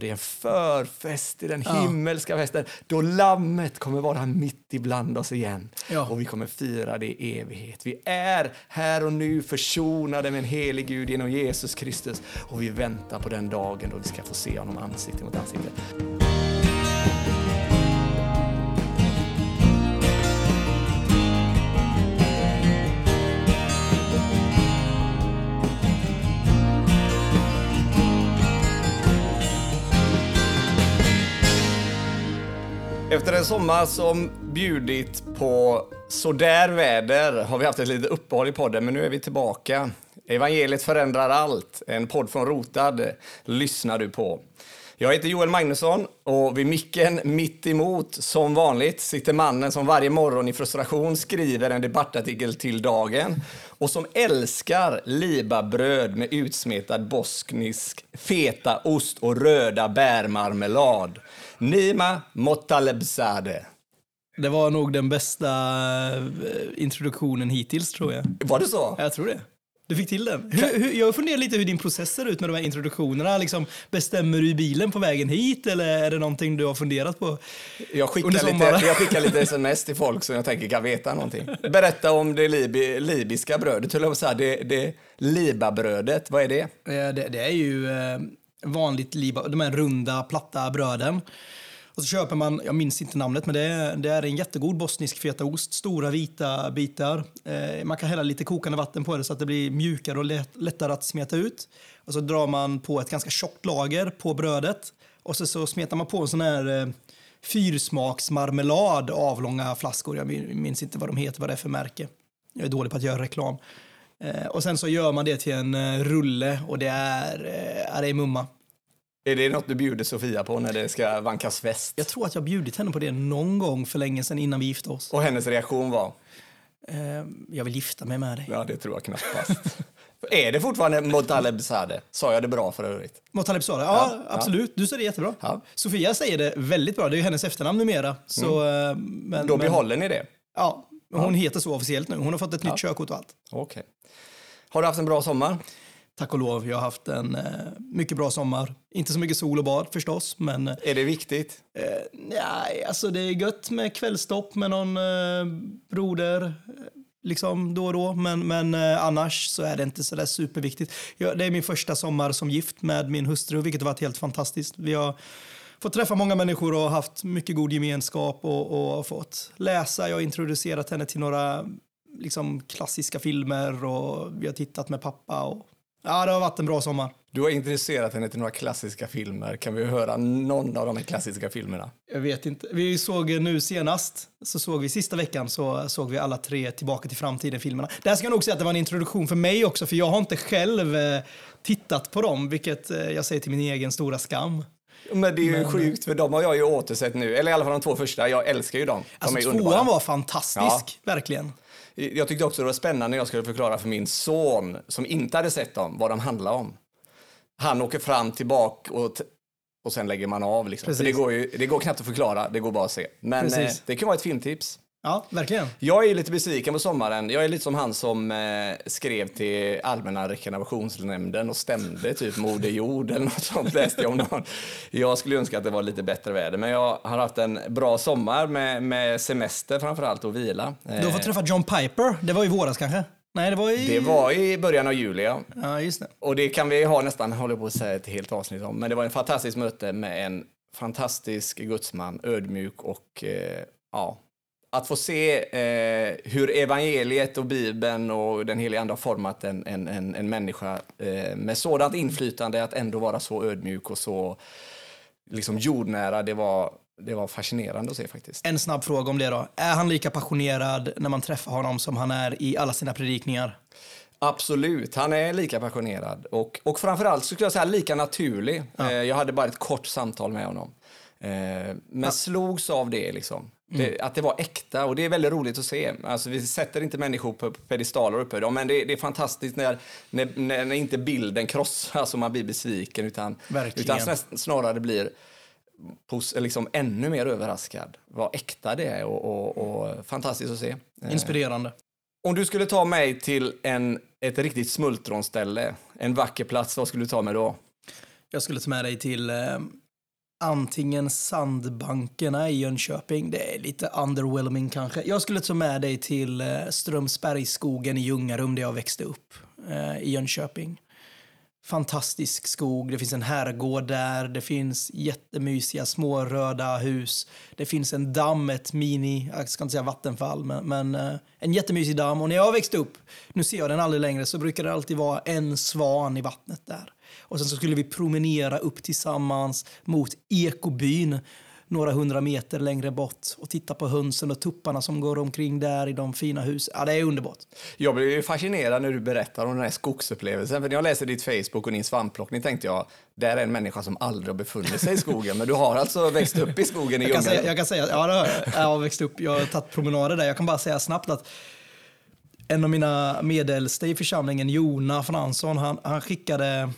Det är en förfest i den himmelska festen då Lammet kommer vara mitt ibland oss igen. Ja. Och vi kommer fira det i evighet. Vi är här och nu försonade med en helig Gud genom Jesus Kristus. Och vi väntar på den dagen då vi ska få se honom ansikte mot ansikte. En sommar som bjudit på sådär väder har vi haft ett litet uppehåll i podden, men nu är vi tillbaka. Evangeliet förändrar allt. En podd från Rotad lyssnar du på. Jag heter Joel Magnusson och vid micken mitt emot, som vanligt, sitter mannen som varje morgon i frustration skriver en debattartikel till dagen och som älskar libabröd med utsmetad bosknisk fetaost och röda bärmarmelad. Nima Mottalebzadeh. Det var nog den bästa eh, introduktionen hittills, tror jag. Var det så? Jag tror det. Du fick till den. Hur, hur, jag funderar lite hur din process ser ut med de här introduktionerna. Liksom, bestämmer du i bilen på vägen hit eller är det någonting du har funderat på? Jag skickar, lite, jag skickar lite sms till folk som jag tänker kan veta någonting. Berätta om det libi, libiska brödet, höll jag på att säga. Det, det libabrödet, vad är det? Eh, Det, det är ju eh, vanligt liba, de här runda, platta bröden. Och så köper man, jag minns inte namnet, men det är, det är en jättegod bosnisk fetaost. Stora vita bitar. Eh, man kan hälla lite kokande vatten på det så att det blir mjukare och lätt, lättare att smeta ut. Och så drar man på ett ganska tjockt lager på brödet. Och så, så smetar man på en sån här eh, fyrsmaksmarmelad, avlånga flaskor. Jag minns inte vad de heter, vad det är för märke. Jag är dålig på att göra reklam. Eh, och sen så gör man det till en eh, rulle och det är, eh, det är mumma. Är det något du bjuder Sofia på när det ska vankas fest? Jag tror att jag bjudit henne på det någon gång för länge sedan innan vi gifte oss. Och hennes reaktion var? Eh, jag vill gifta mig med dig. Ja, det tror jag knappast. är det fortfarande Mottalebzadeh? Sa jag det bra för övrigt? Motaleb sa det. Ja, Ja, absolut. Du säger det jättebra. Ja. Sofia säger det väldigt bra. Det är ju hennes efternamn numera. Så, eh, men, Då men, behåller ni det? Ja, hon heter så officiellt nu. Hon har fått ett nytt Ja. körkort och allt. Okej. Har du haft en bra sommar? Tack och lov. Jag har haft en eh, mycket bra sommar. Inte så mycket sol och bad förstås, men eh, Är det viktigt? nej, alltså det är gött med kvällstopp med någon eh, broder. eh, Liksom då och då, men, men eh, annars så är det inte så där superviktigt. Jag, det är min första sommar som gift med min hustru, vilket har varit helt fantastiskt. Vi har fått träffa många människor och haft mycket god gemenskap och, och fått läsa. Jag har introducerat henne till några liksom, klassiska filmer och vi har tittat med pappa. Och, ja, det har varit en bra sommar. Du har intresserat henne till några klassiska filmer. Kan vi höra någon av de här klassiska filmerna? Jag vet inte. Vi såg nu senast, så såg vi sista veckan, så såg vi alla tre Tillbaka till framtiden-filmerna. Där ska jag nog säga att det var en introduktion för mig också, för jag har inte själv eh, tittat på dem, vilket eh, jag säger till min egen stora skam. Men det är ju sjukt, för de har jag ju återsett nu. Eller i alla fall de två första. Jag älskar ju dem. De Alltså tvåan underbara. var fantastisk, verkligen. Jag tyckte också det var spännande när jag skulle förklara för min son, som inte hade sett dem, vad de handlar om. Han åker fram, tillbaka och, och sen lägger man av. Liksom. Det, går ju, det går knappt att förklara, det går bara att se. Men eh, det kan vara ett filmtips. Ja, verkligen. Jag är lite besviken på sommaren. Jag är lite som han som eh, skrev till Allmänna reklamationsnämnden och stämde typ Moder Jord eller något sånt läste jag om någon. Jag skulle önska att det var lite bättre väder, men jag har haft en bra sommar med, med semester framförallt och vila. Du har fått Eh, träffa John Piper. Det var i våras kanske? Nej, det var i... det var i början av juli, ja. Ja, just det. Och det kan vi ha nästan, håller på att säga ett helt avsnitt om, men det var en fantastisk möte med en fantastisk gudsman, ödmjuk och eh, ja, att få se eh, hur evangeliet och Bibeln och den heliga Ande har format en, en, en, en människa eh, med sådant inflytande att ändå vara så ödmjuk och så liksom jordnära, det var, det var fascinerande att se faktiskt. En snabb fråga om det då. Är han lika passionerad när man träffar honom som han är i alla sina predikningar? Absolut, han är lika passionerad och, och framförallt så skulle jag säga lika naturlig. Eh, jag hade bara ett kort samtal med honom. Eh, men slogs av det liksom. Det, att det var äkta och det är väldigt roligt att se. Alltså, vi sätter inte människor på pedestaler uppe dem, men det, det är fantastiskt när, när, när, inte bilden krossas och man blir besviken utan, Verkligen. utan snarare blir liksom ännu mer överraskad. Vad äkta det är och, och, och fantastiskt att se. Eh, Inspirerande. om du skulle ta mig till en, ett riktigt smultronställe, en vacker plats, vad skulle du ta mig då? Jag skulle ta med dig till eh, antingen sandbankerna i Jönköping. Det är lite underwhelming kanske. Jag skulle ta med dig till eh, Strömsbergsskogen i Ljungarum där jag växte upp eh, i Jönköping. Fantastisk skog, det finns en herrgård där, det finns jättemysiga små röda hus. Det finns en damm, ett mini, jag ska inte säga vattenfall, men, men eh, en jättemysig damm. Och när jag växte upp, nu ser jag den aldrig längre, så brukar det alltid vara en svan i vattnet där. Och sen så skulle vi promenera upp tillsammans mot ekobyn några hundra meter längre bort och titta på hönsen och tupparna som går omkring där i de fina husen. Ja, det är underbart. Jag blev fascinerad när du berättar om den här skogsupplevelsen. För när jag läser ditt Facebook och din svampplockning tänkte jag, där är en människa som aldrig har befunnit sig i skogen. Men du har alltså växt upp i skogen i Jag kan säga, jag kan säga ja, det har jag. Jag har växt upp, jag har tagit promenader där. Jag kan bara säga snabbt att en av mina medelste i församlingen, Jona Fransson, han, han skickade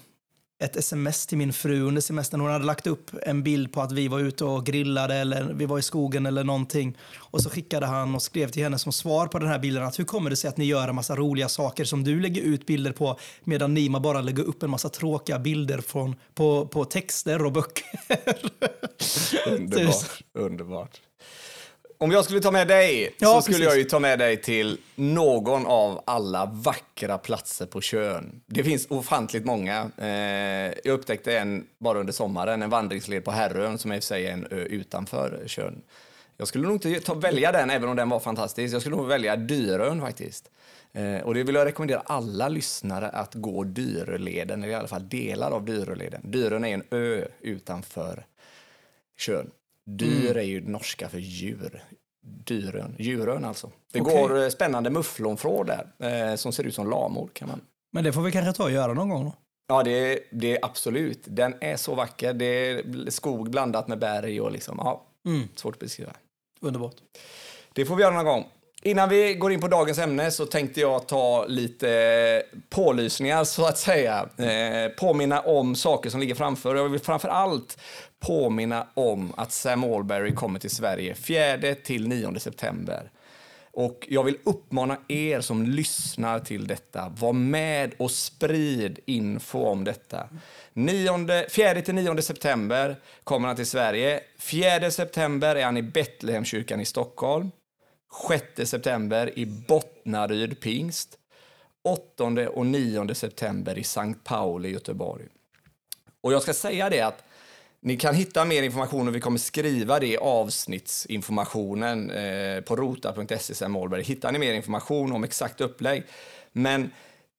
ett sms till min fru under semestern. Hon hade lagt upp en bild på att vi var ute och grillade eller vi var i skogen eller någonting. Och så skickade han och skrev till henne som svar på den här bilden att hur kommer det sig att ni gör en massa roliga saker som du lägger ut bilder på medan Nima bara lägger upp en massa tråkiga bilder från, på, på texter och böcker. Underbart. Underbart. Om jag skulle ta med dig Ja, så skulle precis. jag ju ta med dig till någon av alla vackra platser på Tjörn. Det finns ofantligt många. Eh, jag upptäckte en bara under sommaren, en vandringsled på Herrön som i och för sig är en ö utanför Tjörn. Jag skulle nog inte ta, välja den, även om den var fantastisk. Jag skulle nog välja Dyrön faktiskt. Eh, och det vill jag rekommendera alla lyssnare att gå Dyröleden, eller i alla fall delar av Dyröleden. Dyrön är en ö utanför Tjörn. Dyr är ju norska för djur. Dyrön, djurön alltså. Det Okej. går eh, spännande mufflonfrån där, eh, som ser ut som lamor. Kan man. Men det får vi kanske ta och göra någon gång då. Ja, det, det är absolut. Den är så vacker. Det är skog blandat med berg och liksom, ja, Mm. svårt att beskriva. Underbart. Det får vi göra någon gång. Innan vi går in på dagens ämne så tänkte jag ta lite pålysningar så att säga. Eh, påminna om saker som ligger framför. Jag vill framför allt påminna om att Sam Alberry kommer till Sverige 4 till 9 september. Och jag vill uppmana er som lyssnar till detta, var med och sprid info om detta. 4-9 september kommer han till Sverige. 4 september är han i Betlehemskyrkan i Stockholm. 6 september i Bottnaryd pingst. 8 och 9 september i Sankt Pauli i Göteborg. Och jag ska säga det att ni kan hitta mer information och vi kommer skriva det i avsnittsinformationen eh, på rota.se sen Hittar ni mer information om exakt upplägg. Men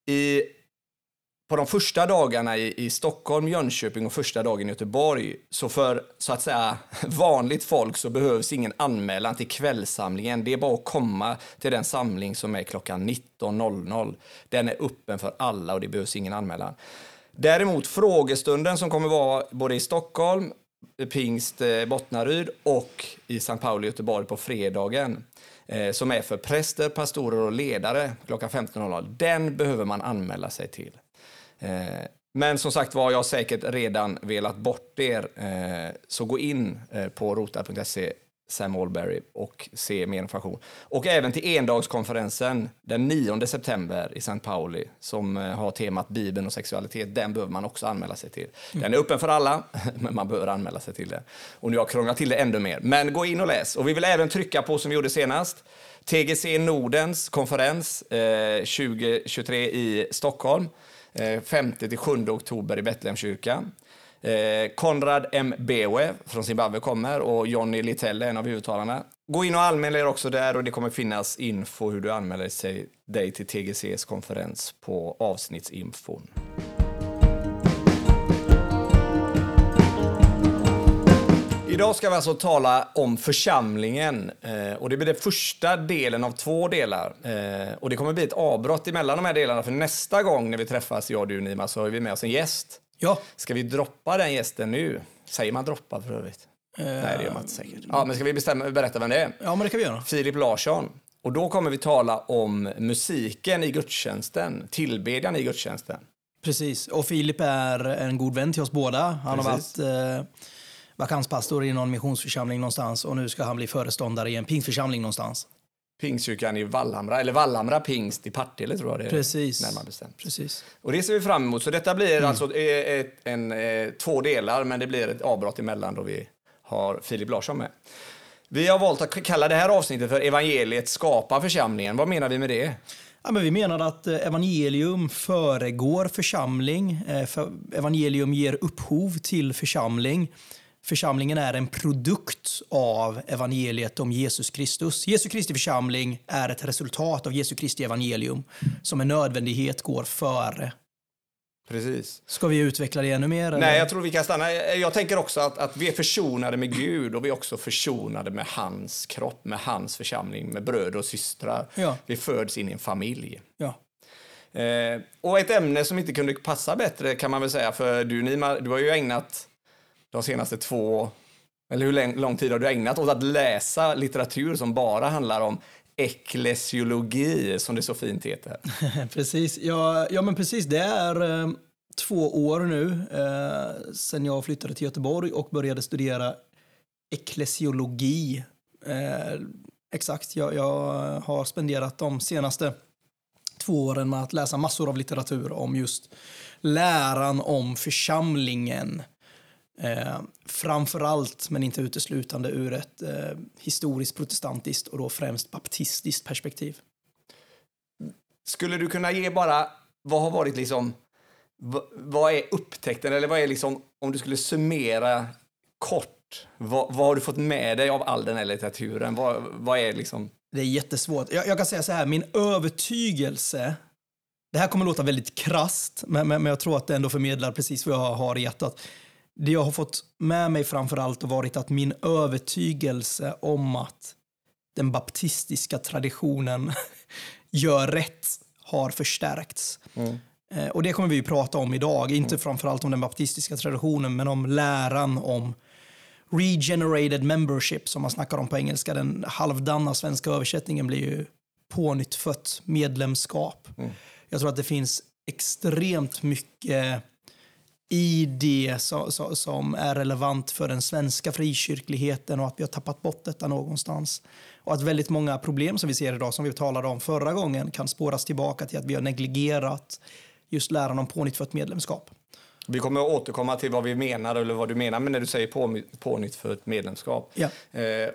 i, på de första dagarna i, i Stockholm, Jönköping och första dagen i Göteborg så för så att säga vanligt folk så behövs ingen anmälan till kvällssamlingen. Det är bara att komma till den samling som är klockan 19.00. Den är öppen för alla och det behövs ingen anmälan. Däremot frågestunden som kommer vara både i Stockholm, Pingst eh, Bottnaryd och i St. Pauli Göteborg på fredagen eh, som är för präster, pastorer och ledare klockan 15.00. Den behöver man anmäla sig till. Eh, men som sagt var, jag har säkert redan velat bort er. Eh, så gå in eh, på rota.se Sam Alberry och se mer information. Och även till endagskonferensen den 9 september i St. Pauli som har temat Bibeln och sexualitet. Den behöver man också anmäla sig till. Den är öppen för alla, men man behöver anmäla sig till den. Och nu har jag krånglat till det ännu mer. Men gå in och läs. Och vi vill även trycka på, som vi gjorde senast, TGC Nordens konferens eh, 2023 i Stockholm. Eh, 5-7 oktober i Betlehemskyrkan. Eh, Konrad M. Bewe från Zimbabwe kommer och Johnny Litelle är en av huvudtalarna. Gå in och anmäl er också där och det kommer finnas info hur du anmäler dig till TGCs konferens på avsnittsinfon. Idag ska vi alltså tala om församlingen eh, och det blir den första delen av två delar. Eh, och det kommer bli ett avbrott emellan de här delarna för nästa gång när vi träffas, jag, du, Nima, så har vi med oss en gäst. Ja. Ska vi droppa den gästen nu? Säger man droppa för övrigt? Nej, det gör man inte säkert. Ja, men ska vi bestämma, berätta vem det är? Ja, men det kan vi göra. Filip Larsson. Och då kommer vi tala om musiken i gudstjänsten, tillbedjan i gudstjänsten. Precis. Och Filip är en god vän till oss båda. Han Precis. har varit eh, vakanspastor i någon missionsförsamling någonstans och nu ska han bli föreståndare i en pingstförsamling någonstans. Pingstkyrkan i Vallhamra, eller Vallhamra pingst i Partille tror jag det är. Precis. Närmare bestämt. Precis. Och det ser vi fram emot. Så detta blir alltså eh, ett, en, eh, två delar, men det blir ett avbrott emellan då vi har Filip Larsson med. Vi har valt att kalla det här avsnittet för Evangeliet skapar församlingen. Vad menar vi med det? Ja, men vi menar att eh, evangelium föregår församling. Eh, evangelium ger upphov till församling. Församlingen är en produkt av evangeliet om Jesus Kristus. Jesu Kristi församling är ett resultat av Jesu Kristi evangelium som med nödvändighet går före. Precis. Ska vi utveckla det ännu mer? eller? Nej, jag tror vi kan stanna. Jag tänker också att, att vi är försonade med Gud och vi är också försonade med hans kropp, med hans församling, med bröder och systrar. Ja. Vi föds in i en familj. Ja. Eh, och ett ämne som inte kunde passa bättre kan man väl säga, för du Nima, du har ju ägnat de senaste två, eller hur lång, lång tid har du ägnat åt att läsa litteratur som bara handlar om eklesiologi, som det så fint heter. precis. Ja, ja, men precis. Det är eh, två år nu eh, sen jag flyttade till Göteborg och började studera eklesiologi. Eh, exakt. Jag, jag har spenderat de senaste två åren med att läsa massor av litteratur om just läran om församlingen. Eh, framförallt, men inte uteslutande, ur ett eh, historiskt protestantiskt och då främst baptistiskt perspektiv. Skulle du kunna ge bara, vad har varit liksom, vad, är upptäckten, eller vad är liksom, om du skulle summera kort, vad, vad har du fått med dig av all den här litteraturen? Vad, vad är liksom... Det är jättesvårt. Jag, jag kan säga så här, min övertygelse, det här kommer låta väldigt krast, men, men, men jag tror att det ändå förmedlar precis vad jag har i hjärtat. Det jag har fått med mig framför allt har varit att min övertygelse om att den baptistiska traditionen gör rätt har förstärkts. Eh, Och det kommer vi ju prata om idag, inte framförallt om den baptistiska traditionen, men om läran om regenerated membership som man snackar om på engelska. Den halvdana svenska översättningen blir ju pånyttfött medlemskap. Jag tror att det finns extremt mycket i det som är relevant för den svenska frikyrkligheten och att vi har tappat bort detta någonstans. Och att väldigt många problem som vi ser idag, som vi talade om förra gången, kan spåras tillbaka till att vi har negligerat just läran om pånyttfött medlemskap. Vi kommer att återkomma till vad vi menar, eller vad du menar med när du säger på, pånytt för ett medlemskap. Ja. Eh,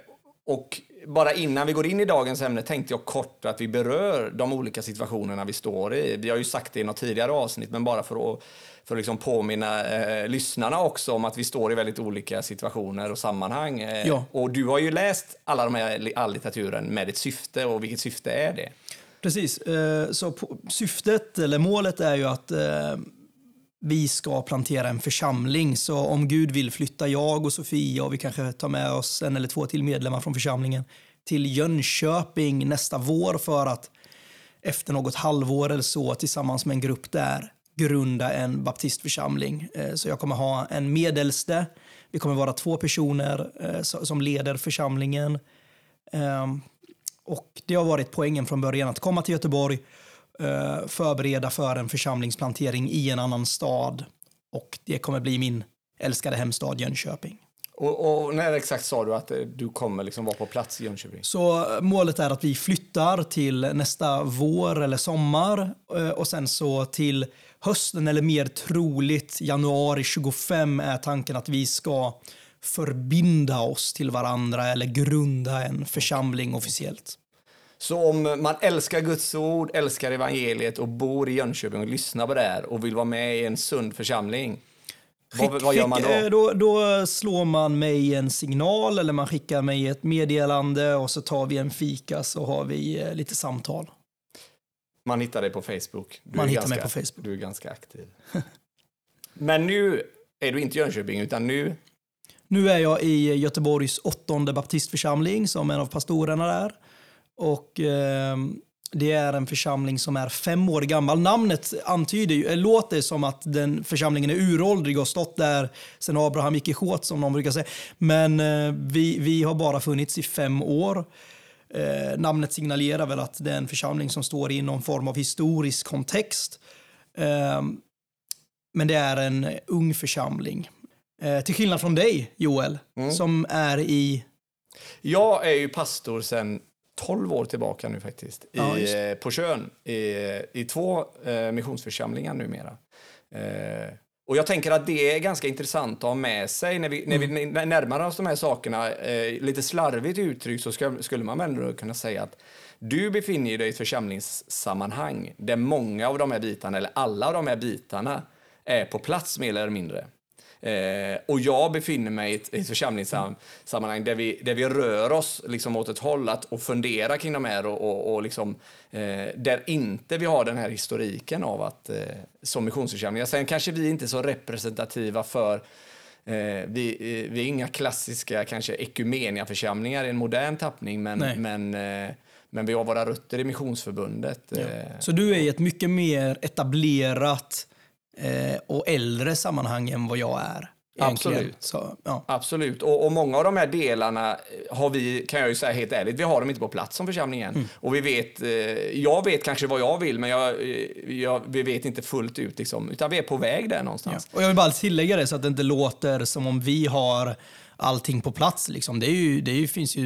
och bara innan vi går in i dagens ämne tänkte jag kort att vi berör de olika situationerna vi står i. Vi har ju sagt det i något tidigare avsnitt, men bara för att, för att liksom påminna eh, lyssnarna också om att vi står i väldigt olika situationer och sammanhang. Eh, Ja. Och du har ju läst alla de här, all litteraturen med ett syfte, och vilket syfte är det? Precis. Eh, Så på- syftet, eller målet, är ju att eh, vi ska plantera en församling. Så om Gud vill flytta jag och Sofia och vi kanske tar med oss en eller två till medlemmar från församlingen till Jönköping nästa vår för att efter något halvår eller så tillsammans med en grupp där grunda en baptistförsamling. Eh, så jag kommer ha en medelste. Vi kommer vara två personer eh, som leder församlingen. Ehm, och det har varit poängen från början att komma till Göteborg, förbereda för en församlingsplantering i en annan stad. Och det kommer bli min älskade hemstad Jönköping. Och, och när exakt sa du att eh, du kommer liksom vara på plats i Jönköping? Så målet är att vi flyttar till nästa vår eller sommar eh, och sen så till hösten eller mer troligt januari 25 är tanken att vi ska förbinda oss till varandra eller grunda en församling officiellt. Så om man älskar Guds ord, älskar evangeliet och bor i Jönköping och lyssnar på det här och vill vara med i en sund församling, vad, vad gör man Skick- eh, då? då? Då slår man mig en signal eller man skickar mig ett meddelande och så tar vi en fika så har vi eh, lite samtal. Man hittar dig på Facebook. Du Man hittar ganska, mig på Facebook. Du är ganska aktiv. Men nu är du inte i Jönköping, utan nu... Nu är jag i Göteborgs åttonde baptistförsamling som en av pastorerna där. Och eh, det är en församling som är fem år gammal. Namnet antyder ju, låter som att den församlingen är uråldrig och har stått där sedan Abraham gick i skåt som de brukar säga. Men eh, vi, vi har bara funnits i fem år. Eh, namnet signalerar väl att det är en församling som står i någon form av historisk kontext. Eh, men det är en ung församling. Eh, till skillnad från dig, Joel, som är i... Jag är ju pastor sedan 12 år tillbaka nu faktiskt, Ja, i, på Tjörn, i, i två eh, missionsförsamlingar numera. Eh, och jag tänker att det är ganska intressant att ha med sig när vi, när vi Mm. närmar oss de här sakerna. Eh, lite slarvigt uttryckt så ska, skulle man väl kunna säga att du befinner dig i ett församlingssammanhang där många av de här bitarna, eller alla av de här bitarna, är på plats mer eller mindre. Eh, och jag befinner mig i ett, i ett församlingssammanhang där vi, där vi rör oss liksom åt ett håll att, och funderar kring de här och, och, och liksom, eh, där inte vi har den här historiken av att eh, som missionsförsamlingar. Sen kanske vi inte är så representativa för Eh, vi, eh, vi är inga klassiska kanske ekumeniaförsamlingar i en modern tappning men, Nej. men, eh, men vi har våra rötter i Missionsförbundet. Eh, Så du är i ett mycket mer etablerat eh, och äldre sammanhang än vad jag är. egentligen. Absolut. Så, ja. Absolut, och, och många av de här delarna eh, har vi, kan jag ju säga helt ärligt, vi har dem inte på plats som församling än. Mm. Och vi vet, eh, jag vet kanske vad jag vill, men jag, eh, jag, vi vet inte fullt ut liksom, utan vi är på väg där Ja. någonstans. Och jag vill bara tillägga det så att det inte låter som om vi har allting på plats. Liksom. Det, är ju, det är ju, finns ju,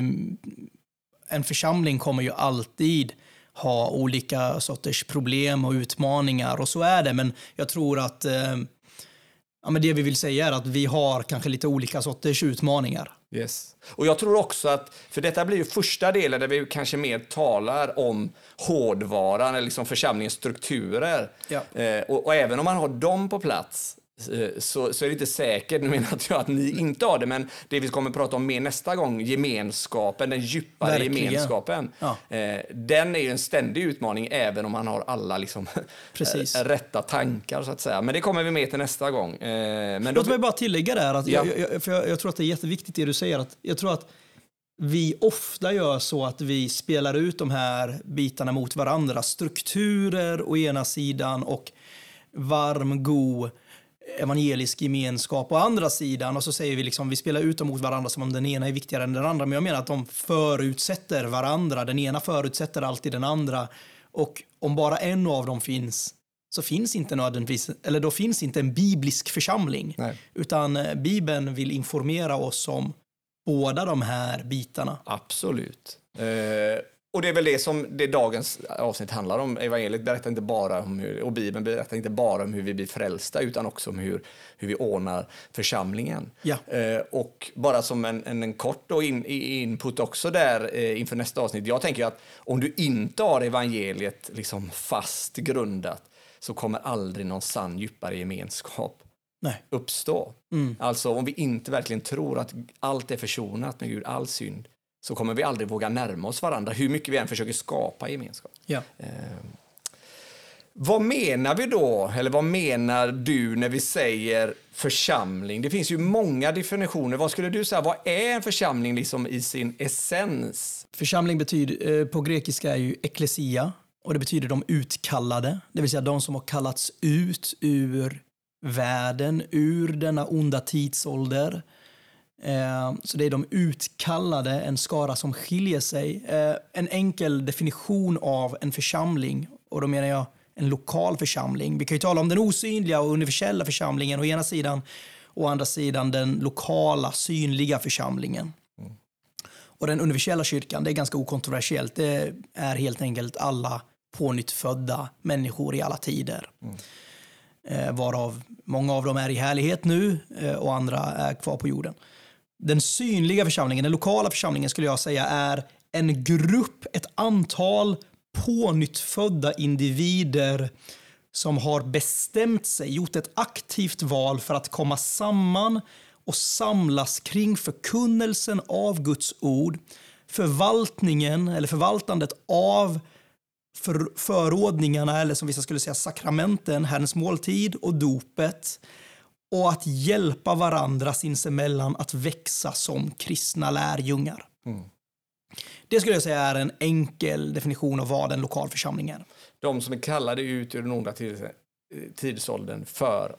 en församling kommer ju alltid ha olika sorters problem och utmaningar och så är det. Men jag tror att eh, ja, men det vi vill säga är att vi har kanske lite olika sorters utmaningar. Yes. Och jag tror också att, för detta blir ju första delen där vi kanske mer talar om hårdvaran eller liksom församlingens strukturer. Ja. Eh, och, och även om man har dem på plats så, så är det inte säkert, nu menar jag att ni inte har det, men det vi kommer att prata om mer nästa gång, gemenskapen, den djupare Verkligen. gemenskapen. Ja. Eh, den är ju en ständig utmaning även om man har alla liksom, eh, rätta tankar så att säga. Men det kommer vi med till nästa gång. Eh, men då, Låt mig bara tillägga där, att jag, Ja. jag, för jag, jag tror att det är jätteviktigt det du säger. Att jag tror att vi ofta gör så att vi spelar ut de här bitarna mot varandra. Strukturer å ena sidan och varm, god evangelisk gemenskap å andra sidan. Och så säger vi liksom, vi spelar ut dem mot varandra som om den ena är viktigare än den andra. Men jag menar att de förutsätter varandra. Den ena förutsätter alltid den andra. Och om bara en av dem finns så finns inte nödvändigtvis, eller då finns inte en biblisk församling. Nej. Utan eh, Bibeln vill informera oss om båda de här bitarna. Absolut. Eh, och det är väl det som det dagens avsnitt handlar om. Evangeliet berättar inte bara om hur, och Bibeln berättar inte bara om hur vi blir frälsta utan också om hur, hur vi ordnar församlingen. Ja. Eh, och bara som en, en, en kort då in, input också där eh, inför nästa avsnitt. Jag tänker att om du inte har evangeliet liksom fast grundat så kommer aldrig någon sann djupare gemenskap Nej. uppstå. Mm. Alltså om vi inte verkligen tror att allt är försonat med Gud, all synd, så kommer vi aldrig våga närma oss varandra, hur mycket vi än försöker skapa gemenskap. Ja. Vad menar vi då, eller vad menar du när vi säger församling? Det finns ju många definitioner. Vad skulle du säga, vad är en församling liksom i sin essens? Församling betyder, eh, på grekiska är ju eklesia och det betyder de utkallade, det vill säga de som har kallats ut ur världen, ur denna onda tidsålder. Eh, Så det är de utkallade, en skara som skiljer sig. Eh, En enkel definition av en församling, och då menar jag en lokal församling. Vi kan ju tala om den osynliga och universella församlingen å ena sidan, å andra sidan den lokala, synliga församlingen. Och den universella kyrkan, det är ganska okontroversiellt. Det är helt enkelt alla pånyttfödda människor i alla tider. Eh, varav många av dem är i härlighet nu och andra är kvar på jorden. Den synliga församlingen, den lokala församlingen skulle jag säga är en grupp, ett antal pånyttfödda individer som har bestämt sig, gjort ett aktivt val för att komma samman och samlas kring förkunnelsen av Guds ord, förvaltningen eller förvaltandet av för, förordningarna, eller som vissa skulle säga sakramenten, Herrens måltid och dopet och att hjälpa varandra sinsemellan att växa som kristna lärjungar. Det skulle jag säga är en enkel definition av vad en lokal församling är. De som är kallade ut ur den onda tids- tidsåldern för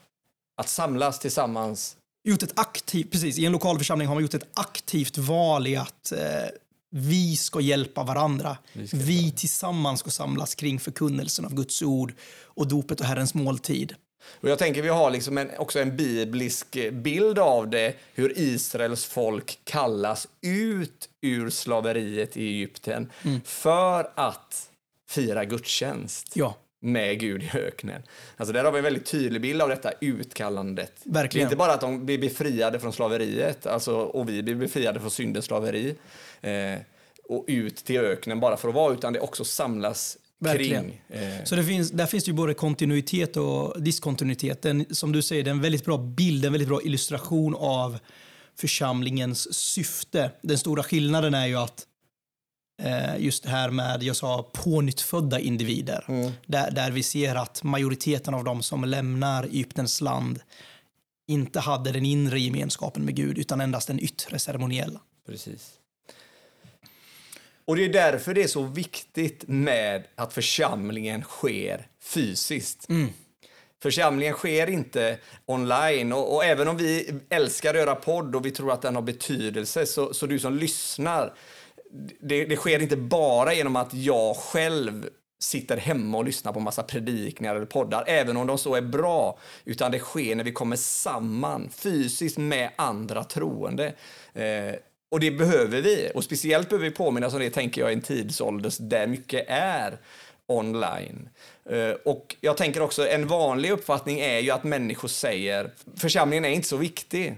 att samlas tillsammans Gjort ett aktivt, precis, I en lokal församling har man gjort ett aktivt val i att eh, vi ska hjälpa varandra. Vi Vi, ska tillsammans ska samlas kring förkunnelsen av Guds ord och dopet och Herrens måltid. Och jag tänker vi har liksom en, också en biblisk bild av det, hur Israels folk kallas ut ur slaveriet i Egypten mm. för att fira gudstjänst. Ja med Gud i öknen. Alltså där har vi en väldigt tydlig bild av detta utkallandet. Verkligen. inte bara att de blir befriade från slaveriet, alltså, och vi blir befriade från syndens slaveri eh, och ut till öknen bara för att vara, utan det också samlas Verkligen. kring. Eh. Så det finns, där finns det ju både kontinuitet och diskontinuitet. Den, som du säger, det är en väldigt bra bild, en väldigt bra illustration av församlingens syfte. Den stora skillnaden är ju att Eh, just det här med, jag sa, pånyttfödda individer. Mm. Där, där vi ser att majoriteten av de som lämnar Egyptens land inte hade den inre gemenskapen med Gud, utan endast den yttre ceremoniella. Precis. Och det är därför det är så viktigt med att församlingen sker fysiskt. Mm. Församlingen sker inte online och, och, även om vi älskar att göra podd och vi tror att den har betydelse så, så du som lyssnar det, det sker inte bara genom att jag själv sitter hemma och lyssnar på massa predikningar eller poddar, även om de så är bra, utan det sker när vi kommer samman fysiskt med andra troende. Eh, och det behöver vi, och speciellt behöver vi påminnas om det, tänker jag, i en tidsålder där mycket är online. Eh, och jag tänker också, en vanlig uppfattning är ju att människor säger, församlingen är inte så viktig.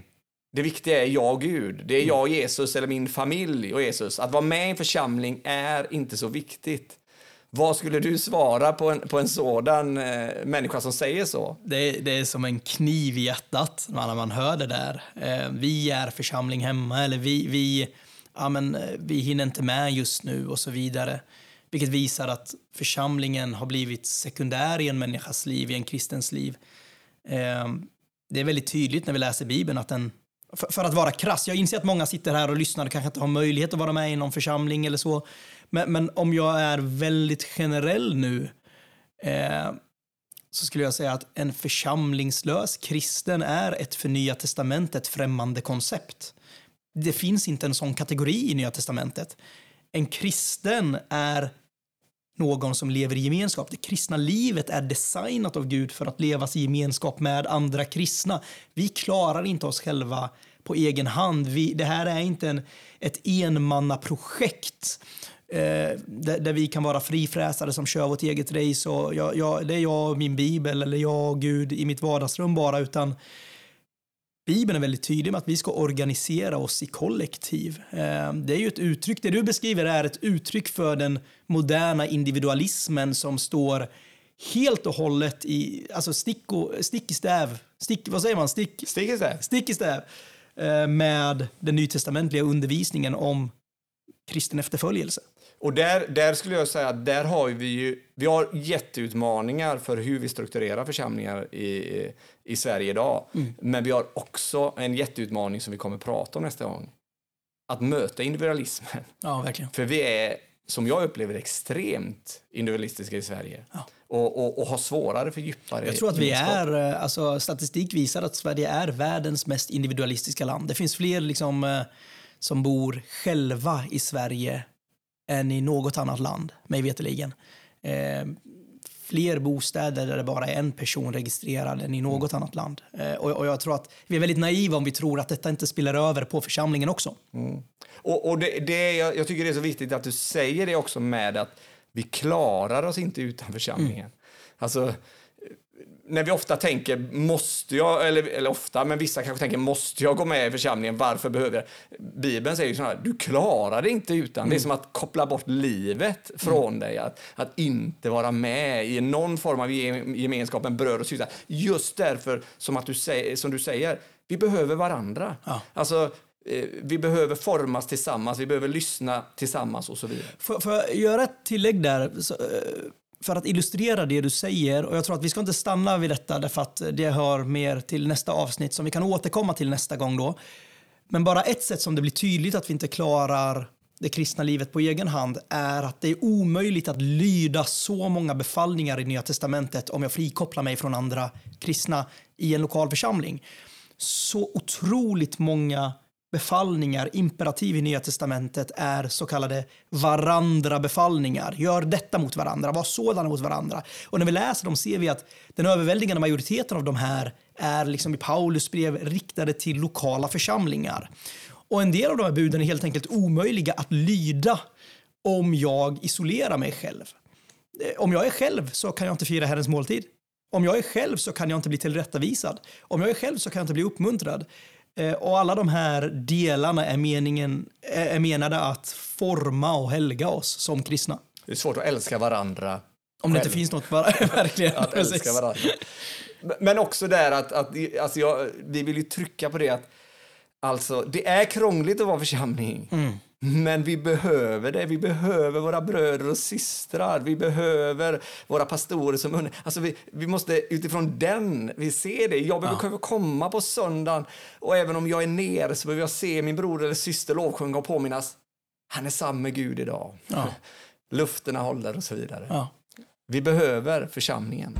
Det viktiga är jag Gud. Det är jag och Jesus eller min familj och Jesus. Att vara med i en församling är inte så viktigt. Vad skulle du svara på en, på en sådan eh, människa som säger så? Det, det, är som en kniv i hjärtat när man hör det där. Eh, vi är församling hemma eller vi, vi, ja, men, eh, vi hinner inte med just nu och så vidare. Vilket visar att församlingen har blivit sekundär i en människas liv, i en kristens liv. Eh, det är väldigt tydligt när vi läser Bibeln att den för, för, att vara krass. Jag inser att många sitter här och lyssnar och kanske inte har möjlighet att vara med i någon församling eller så. Men, men om jag är väldigt generell nu eh, så skulle jag säga att en församlingslös kristen är ett för Nya Testamentet främmande koncept. Det finns inte en sån kategori i Nya Testamentet. En kristen är någon som lever i gemenskap. Det kristna livet är designat av Gud för att levas i gemenskap med andra kristna. Vi klarar inte oss själva på egen hand. Vi, det här är inte en, ett enmannaprojekt eh, där, där, vi kan vara frifräsare som kör vårt eget race. Och jag, jag, det är jag och min bibel eller jag och Gud i mitt vardagsrum bara. utan Bibeln är väldigt tydlig med att vi ska organisera oss i kollektiv. Eh, det är ju ett uttryck, det du beskriver är ett uttryck för den moderna individualismen som står helt och hållet i, alltså stick, och, stick i stäv, stick, vad säger man? Stick, stick i stäv. Stick i stäv eh, med den nytestamentliga undervisningen om kristen efterföljelse. Och där, där skulle jag säga att där har vi ju, vi har jätteutmaningar för hur vi strukturerar församlingar i, i Sverige idag. Mm. Men vi har också en jätteutmaning som vi kommer prata om nästa gång. Att möta individualismen. Ja, verkligen. För vi är, som jag upplever extremt individualistiska i Sverige. Ja. Och, och, och har svårare för djupare Jag tror att vi är, eh, alltså statistik visar att Sverige är världens mest individualistiska land. Det finns fler liksom, eh, som bor själva i Sverige än i något annat land, mig veterligen. Eh, fler bostäder där det bara är en person registrerad än i mm. något annat land. Eh, och, och, jag tror att vi är väldigt naiva om vi tror att detta inte spiller över på församlingen också. Mm. Och, och det, det, jag, jag, tycker det är så viktigt att du säger det också med att vi klarar oss inte utan församlingen. Mm. Alltså, när vi ofta tänker, måste jag, eller, eller ofta, men vissa kanske tänker, måste jag gå med i församlingen? Varför behöver jag? Bibeln säger ju så här, du klarar det inte utan. Mm. Det är mm. som att koppla bort livet från mm. dig. Att, att inte vara med i någon form av gemenskap bröd och systrar. Just därför, som, att du säger, som du säger, vi behöver varandra. Ja. Alltså, eh, vi behöver formas tillsammans, vi behöver lyssna tillsammans och så vidare. Får jag göra ett tillägg där? Så, eh, för att illustrera det du säger, och jag tror att vi ska inte stanna vid detta därför att det hör mer till nästa avsnitt som vi kan återkomma till nästa gång då. Men bara ett sätt som det blir tydligt att vi inte klarar det kristna livet på egen hand är att det är omöjligt att lyda så många befallningar i Nya Testamentet om jag frikopplar mig från andra kristna i en lokal församling. Så otroligt många befallningar, imperativ i Nya Testamentet är så kallade varandra-befallningar. Gör detta mot varandra, var sådana mot varandra. Och när vi läser dem ser vi att den överväldigande majoriteten av de här är liksom i Paulus brev riktade till lokala församlingar. Och en del av de här buden är helt enkelt omöjliga att lyda om jag isolerar mig själv. Eh, om jag är själv så kan jag inte fira Herrens måltid. Om jag är själv så kan jag inte bli tillrättavisad. Om jag är själv så kan jag inte bli uppmuntrad. Eh, och alla de här delarna är, meningen, är menade att forma och helga oss som kristna. Det är svårt att älska varandra. Om det inte finns något, verkligen. Att älska varandra. Men också där att, att alltså jag, vi vill ju trycka på det att alltså, det är krångligt att vara församling. Mm. Men vi behöver det. Vi behöver våra bröder och systrar. Vi behöver våra pastorer som under... Alltså vi, vi måste utifrån den, vi ser det. Jag behöver ja. komma på söndagen och även om jag är nere så behöver jag se min bror eller syster lovsjunga och påminnas. Han är samma Gud idag. Ja. Lufterna håller och så vidare. Ja. Vi behöver församlingen.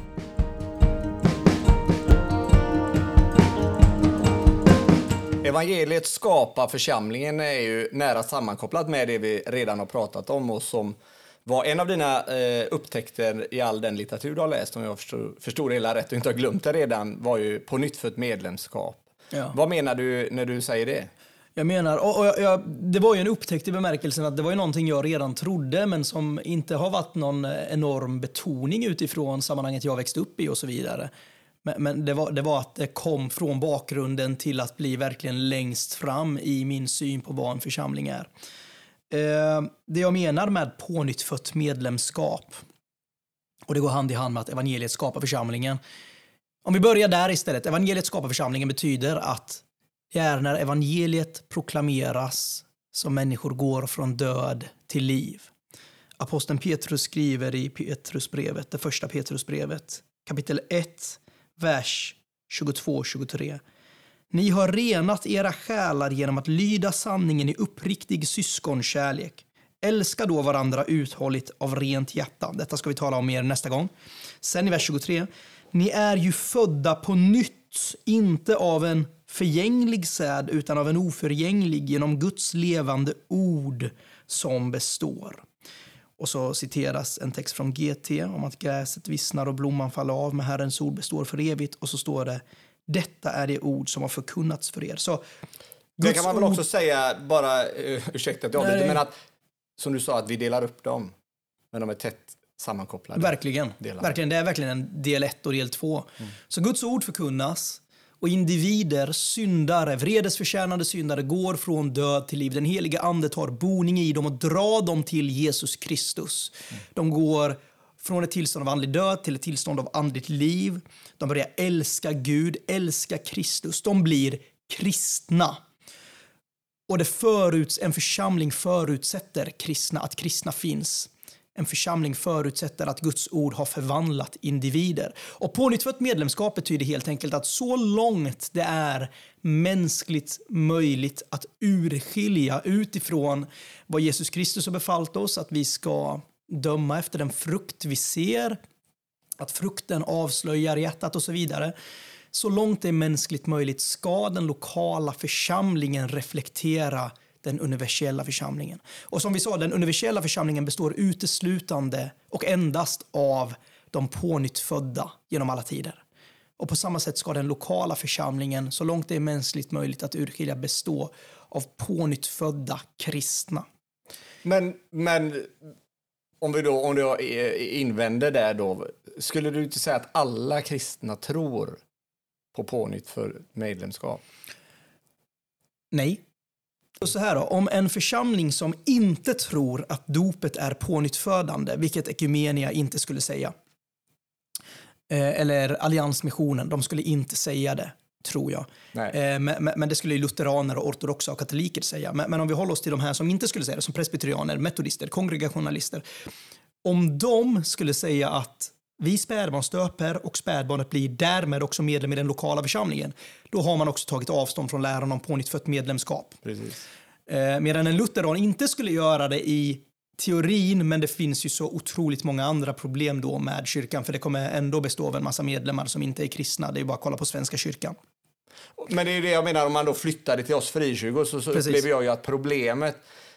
Evangeliet skapar församlingen är ju nära sammankopplat med det vi redan har pratat om och som var en av dina eh, upptäckter i all den litteratur du har läst, om jag förstod, förstod det hela rätt och inte har glömt det redan, var ju på nytt för ett medlemskap. Ja. Vad menar du när du säger det? Jag menar, och, och jag, det var ju en upptäckt i bemärkelsen att det var ju någonting jag redan trodde men som inte har varit någon enorm betoning utifrån sammanhanget jag växte upp i och så vidare. Men, men det, var, det var att det kom från bakgrunden till att bli verkligen längst fram i min syn på vad en församling är. Eh, det jag menar med pånyttfött medlemskap, och det går hand i hand med att evangeliet skapar församlingen. Om vi börjar där istället. Evangeliet skapar församlingen betyder att det är när evangeliet proklameras som människor går från död till liv. Aposteln Petrus skriver i Petrusbrevet, det första Petrusbrevet, kapitel 1, vers 22-23. Ni har renat era själar genom att lyda sanningen i uppriktig syskonkärlek. Älska då varandra uthålligt av rent hjärta. Detta ska vi tala om mer nästa gång. Sen i vers 23. Ni är ju födda på nytt, inte av en förgänglig säd utan av en oförgänglig genom Guds levande ord som består. Och så citeras en text från GT om att gräset vissnar och blomman faller av, men Herrens ord består för evigt. Och så står det, detta är det ord som har förkunnats för er. Så, det kan man väl också säga, bara, uh, ursäkta att jag avbryter, men att som du sa, att vi delar upp dem, men de är tätt sammankopplade. Verkligen. Delar. verkligen. Det är verkligen en del ett och del två. Mm. Så Guds ord förkunnas, och individer, syndare, vredesförtjänade syndare går från död till liv. Den heliga ande tar boning i dem och drar dem till Jesus Kristus. Mm. De går från ett tillstånd av andlig död till ett tillstånd av andligt liv. De börjar älska Gud, älska Kristus. De blir kristna. Och det föruts, en församling förutsätter kristna, att kristna finns. En församling förutsätter att Guds ord har förvandlat individer. Och pånyttfött medlemskap betyder helt enkelt att så långt det är mänskligt möjligt att urskilja utifrån vad Jesus Kristus har befallt oss, att vi ska döma efter den frukt vi ser, att frukten avslöjar hjärtat och så vidare. Så långt det är mänskligt möjligt ska den lokala församlingen reflektera den universella församlingen. Och som vi sa, den universella församlingen består uteslutande och endast av de pånyttfödda genom alla tider. Och på samma sätt ska den lokala församlingen, så långt det är mänskligt möjligt att urskilja, bestå av pånyttfödda kristna. Men, men om vi då om du invänder där då, skulle du inte säga att alla kristna tror på pånytt för medlemskap? Nej, så här då, om en församling som inte tror att dopet är pånyttfödande, vilket Ekumenia inte skulle säga, eh, eller Alliansmissionen, de skulle inte säga det, tror jag. Eh, men, men, det skulle lutheraner, och ortodoxa och katoliker säga. Men, men, om vi håller oss till de här som inte skulle säga det, som presbyterianer, metodister, kongregationalister. Om de skulle säga att vi spädbarnsdöper och spädbarnet blir därmed också medlem i den lokala församlingen. Då har man också tagit avstånd från läran om pånyttfött medlemskap. Precis. Eh, medan en lutheran inte skulle göra det i teorin, men det finns ju så otroligt många andra problem då med kyrkan, för det kommer ändå bestå av en massa medlemmar som inte är kristna. Det är bara att kolla på Svenska kyrkan. Men det är ju det jag menar, om man då flyttade till oss frikyrkor så, så upplever jag ju att problemet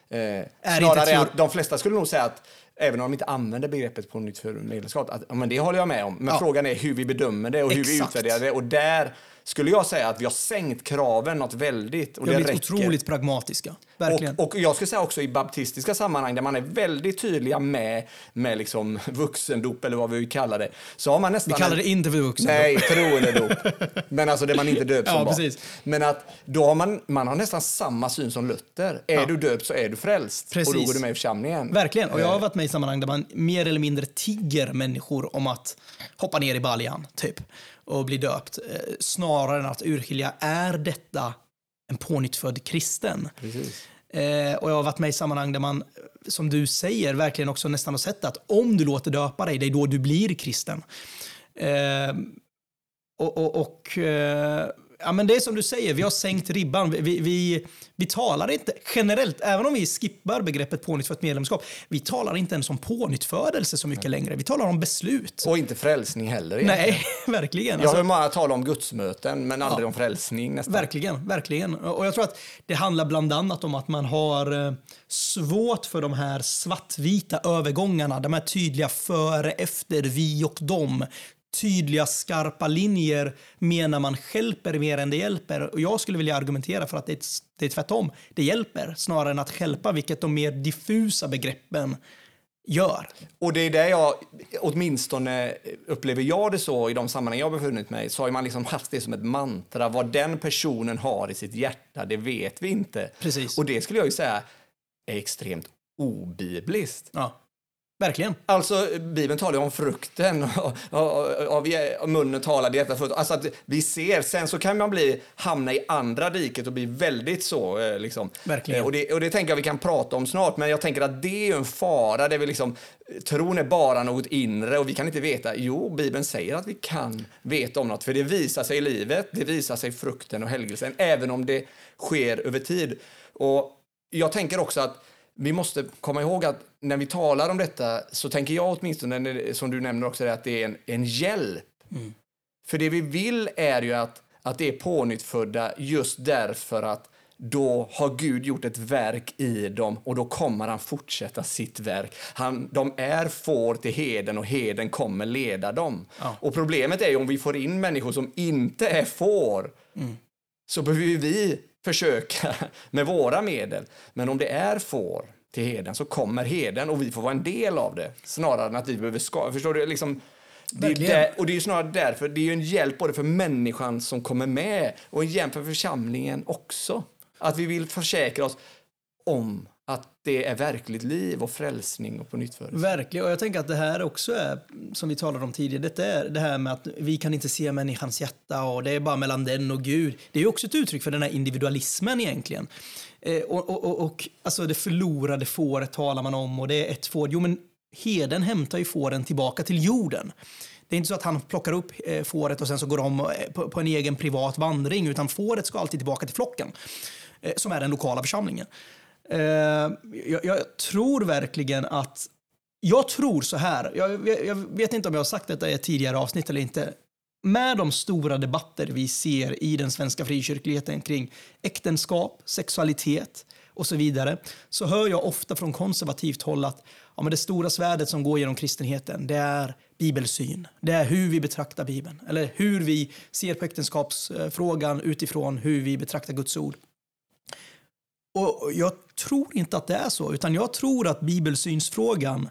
eh, inte snarare är att de flesta skulle nog säga att Även om de inte använder begreppet på nytt för medlemskap. Att, men det håller jag med om. Men Ja. frågan är hur vi bedömer det och hur vi Exakt. utvärderar det. Och där skulle jag säga att vi har sänkt kraven något väldigt. Och Vi har det blivit räcker. otroligt pragmatiska. Verkligen. Och, och jag skulle säga också i baptistiska sammanhang där man är väldigt tydliga med, med liksom vuxendop eller vad vi vill kalla det. Så har man nästan Vi kallar det inte för vuxen. Nej, troendedop. Men alltså det man inte döps Ja, som barn. precis. Men att då har man, man har nästan samma syn som Luther. Är Ja. du döpt så är du frälst. Och då Precis. går du med i församlingen. Verkligen. Och jag Eh. har varit med i sammanhang där man mer eller mindre tigger människor om att hoppa ner i baljan, typ, och bli döpt. Eh, Snarare än att urskilja, är detta en pånyttfödd kristen? Precis. Eh, och jag har varit med i sammanhang där man, som du säger, verkligen också nästan har sett att om du låter döpa dig, det är då du blir kristen. Eh, och och, och ja, men det är som du säger, vi har sänkt ribban. Vi, vi, vi, talar inte generellt, även om vi skippar begreppet pånyttfött medlemskap, vi talar inte ens om pånyttfödelse så mycket längre. Vi talar om beslut. Och inte frälsning heller egentligen. Nej, verkligen. Jag Alltså- hör många tala om gudsmöten men aldrig Ja. om frälsning nästan. Verkligen, verkligen. Och jag tror att det handlar bland annat om att man har eh, svårt för de här svartvita övergångarna, de här tydliga före, efter, vi och dem. Tydliga, skarpa linjer menar man hjälper mer än det hjälper. Och jag skulle vilja argumentera för att det är, det är tvärtom. Det hjälper snarare än att hjälpa, vilket de mer diffusa begreppen gör. Och det är där jag, åtminstone upplever jag det så i de sammanhang jag befunnit mig, så har man liksom haft det som ett mantra. Vad den personen har i sitt hjärta, det vet vi inte. Precis. Och det skulle jag ju säga är extremt obibliskt. Ja, verkligen. Alltså, Bibeln talar ju om frukten, och, munnen talar det hjärtat fullt. Alltså att vi ser, sen så kan man bli, hamna i andra diket och bli väldigt så. eh, Liksom. Verkligen. Eh, Och det, och det tänker jag vi kan prata om snart, men jag tänker att det är en fara. Det är vi liksom, tron är bara något inre och vi kan inte veta. Jo, Bibeln säger att vi kan veta om något, för det visar sig i livet, det visar sig i frukten och helgelsen, även om det sker över tid. Och jag tänker också att vi måste komma ihåg att när vi talar om detta så tänker jag åtminstone, som du nämner också, att det är en, en hjälp. För det vi vill är ju att, att det är pånyttfödda just därför att då har Gud gjort ett verk i dem och då kommer han fortsätta sitt verk. Han, de är får till heden och heden kommer leda dem. Ja. Och problemet är ju om vi får in människor som inte är får så behöver vi försöka med våra medel. Men om det är får till heden så kommer heden och vi får vara en del av det snarare än att vi behöver skapa. Förstår du? Liksom, det är där, och det är snarare därför, det är en hjälp både för människan som kommer med och en hjälp för församlingen också. Att vi vill försäkra oss om att det är verkligt liv och frälsning och på nytt Verkligen, och jag tänker att det här också är, som vi talade om tidigare, det är det här med att vi kan inte se människans hjärta och det är bara mellan den och Gud. Det är ju också ett uttryck för den här individualismen egentligen. Eh, och, och, och, och alltså det förlorade fåret talar man om och det är ett får. Jo, men heden hämtar ju fåren tillbaka till jorden. Det är inte så att han plockar upp eh, fåret och sen så går de eh, på, på en egen privat vandring, utan fåret ska alltid tillbaka till flocken, eh, som är den lokala församlingen. Eh, jag, jag tror verkligen att... Jag tror så här, jag, jag, jag vet inte om jag har sagt detta i ett tidigare avsnitt eller inte. Med de stora debatter vi ser i den svenska frikyrkligheten kring äktenskap, sexualitet och så vidare, så hör jag ofta från konservativt håll att ja, men det stora svärdet som går genom kristenheten, det är bibelsyn. Det är hur vi betraktar Bibeln, eller hur vi ser på äktenskapsfrågan utifrån hur vi betraktar Guds ord. Och jag tror inte att det är så, utan jag tror att bibelsynsfrågan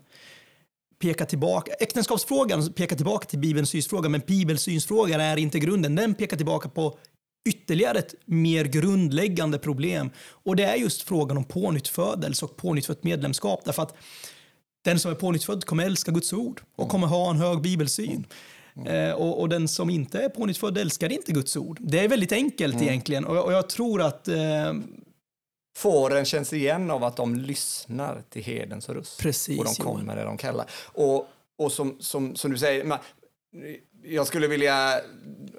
pekar tillbaka, äktenskapsfrågan pekar tillbaka till bibelsynsfrågan, men bibelsynsfrågan är inte grunden. Den pekar tillbaka på ytterligare ett mer grundläggande problem. Och det är just frågan om pånyttfödelse och pånyttfött medlemskap. Därför att den som är pånyttfödd kommer älska Guds ord och kommer ha en hög bibelsyn. Eh, och, och den som inte är pånyttfödd älskar inte Guds ord. Det är väldigt enkelt egentligen. Och, och jag tror att eh, Fåren känns igen av att de lyssnar till hedens röst. Precis, och de kommer där de kallar. Och, och som, som, som du säger, man, jag skulle vilja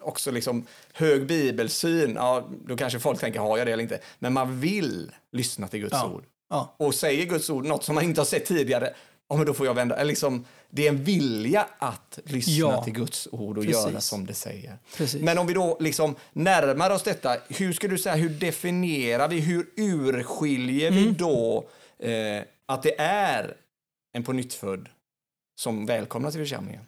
också liksom hög bibelsyn. Ja, då kanske folk tänker, har jag det eller inte? Men man vill lyssna till Guds Ja. ord. ja, Och säger Guds ord något som man inte har sett tidigare, ja, men då får jag vända. Liksom, det är en vilja att lyssna Ja. till Guds ord och Precis. göra som det säger. Precis. Men om vi då liksom närmar oss detta, hur skulle du säga, hur definierar vi, hur urskiljer vi Mm. då eh, att det är en på som välkomnas till församlingen?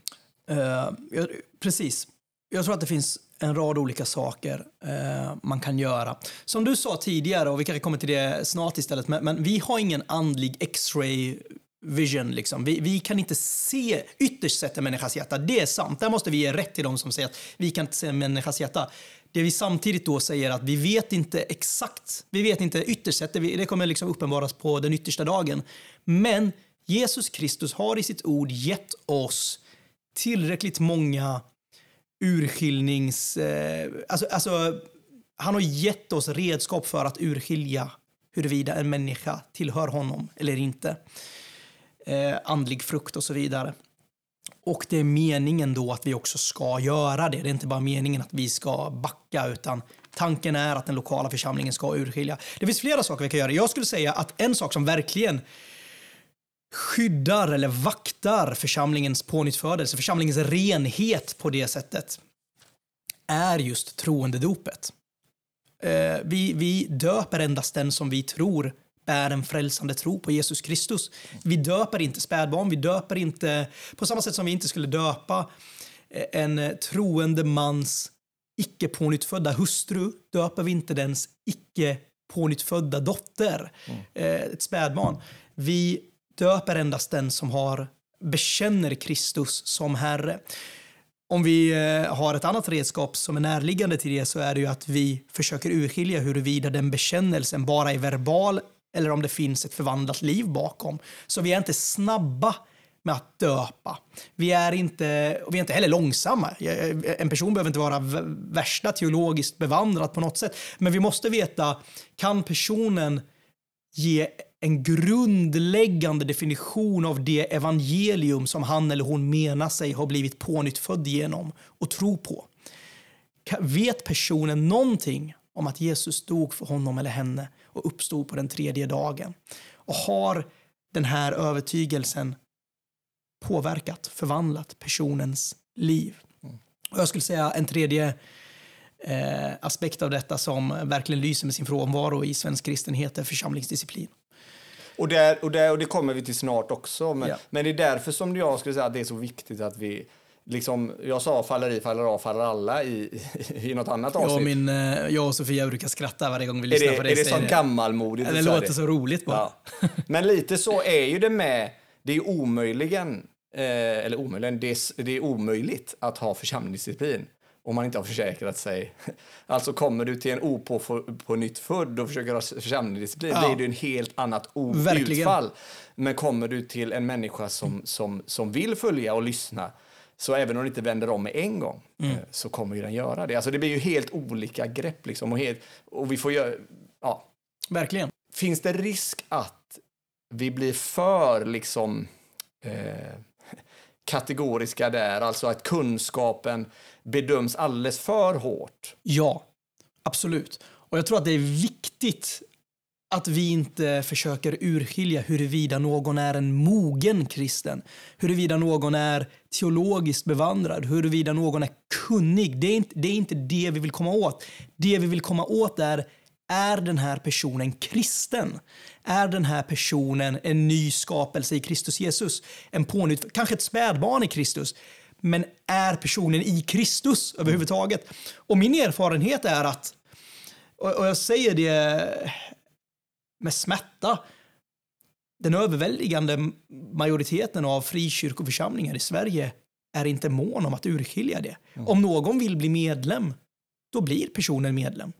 Eh, jag, precis. Jag tror att det finns en rad olika saker eh, man kan göra. Som du sa tidigare, och vi kanske kommer till det snart istället, men, men vi har ingen andlig x-ray vision. Liksom. Vi, vi kan inte se ytterst sett en människas hjärta. Det är sant. Där måste vi ge rätt till dem som säger att vi kan inte se en människas hjärta. Det vi samtidigt då säger att vi vet inte exakt, vi vet inte ytterst sett, det, det kommer liksom uppenbaras på den yttersta dagen. Men Jesus Kristus har i sitt ord gett oss tillräckligt många urskiljnings... Eh, alltså, alltså, han har gett oss redskap för att urskilja huruvida en människa tillhör honom eller inte. Eh, andlig frukt och så vidare. Och det är meningen då att vi också ska göra det. Det är inte bara meningen att vi ska backa, utan tanken är att den lokala församlingen ska urskilja. Det finns flera saker vi kan göra. Jag skulle säga att en sak som verkligen skyddar eller vaktar församlingens pånyttfödelse, församlingens renhet på det sättet, är just troendedopet. Eh, vi, vi döper endast den som vi tror bär en frälsande tro på Jesus Kristus. Vi döper inte spädbarn, vi döper inte, på samma sätt som vi inte skulle döpa eh, en eh, troende mans icke pånyttfödda hustru, döper vi inte dens icke pånyttfödda dotter, eh, ett spädbarn. Vi döper endast den som har bekänner Kristus som Herre. Om vi har ett annat redskap som är närliggande till det så är det ju att vi försöker urskilja huruvida den bekännelsen bara är verbal eller om det finns ett förvandlat liv bakom. Så vi är inte snabba med att döpa. Vi är inte, och vi är inte heller långsamma. En person behöver inte vara värsta teologiskt bevandrad på något sätt. Men vi måste veta, kan personen ge en grundläggande definition av det evangelium som han eller hon menar sig ha blivit pånyttfödd genom och tro på. Vet personen någonting om att Jesus dog för honom eller henne och uppstod på den tredje dagen? Och har den här övertygelsen påverkat, förvandlat personens liv? Och jag skulle säga en tredje eh, aspekt av detta som verkligen lyser med sin frånvaro i svensk kristenhet är församlingsdisciplin. Och, där, och, där, och det kommer vi till snart också. Men, Ja. men det är därför som jag skulle säga att det är så viktigt att vi Liksom, jag sa faller i, faller av, faller alla i, i, i något annat Jag och, avsnitt. min, eh, jag och Sofia brukar skratta varje gång vi är lyssnar det, på är dig det så gammalmodigt? Det låter så roligt bara. Ja. Men lite så är ju det med, det är omöjligen, eh, eller omöjligen, det är, det är omöjligt att ha församlingsdisciplin om man inte har försäkrat sig. Alltså kommer du till en opå på nytt född och försöker ha församlingsdisciplin, Ja. det är ju en helt annat utfall. Men kommer du till en människa som, som, som vill följa och lyssna, så även om den inte vänder om med en gång, Mm. eh, så kommer ju den göra det. Alltså det blir ju helt olika grepp liksom. Och, helt, och vi får göra, ja, Verkligen. finns det risk att vi blir för liksom eh, kategoriska där, alltså att kunskapen bedöms alldeles för hårt? Ja, absolut. Och jag tror att det är viktigt att vi inte försöker urskilja huruvida någon är en mogen kristen, huruvida någon är teologiskt bevandrad, huruvida någon är kunnig. Det är inte det, är inte det vi vill komma åt. Det vi vill komma åt är, är den här personen kristen? Är den här personen en ny skapelse i Kristus Jesus? En pånytt, kanske ett spädbarn i Kristus? Men är personen i Kristus överhuvudtaget? Och min erfarenhet är att, och och jag säger det med smärta, den överväldigande majoriteten av frikyrkoförsamlingar i Sverige är inte mån om att urskilja det. Om någon vill bli medlem, då blir personen medlem.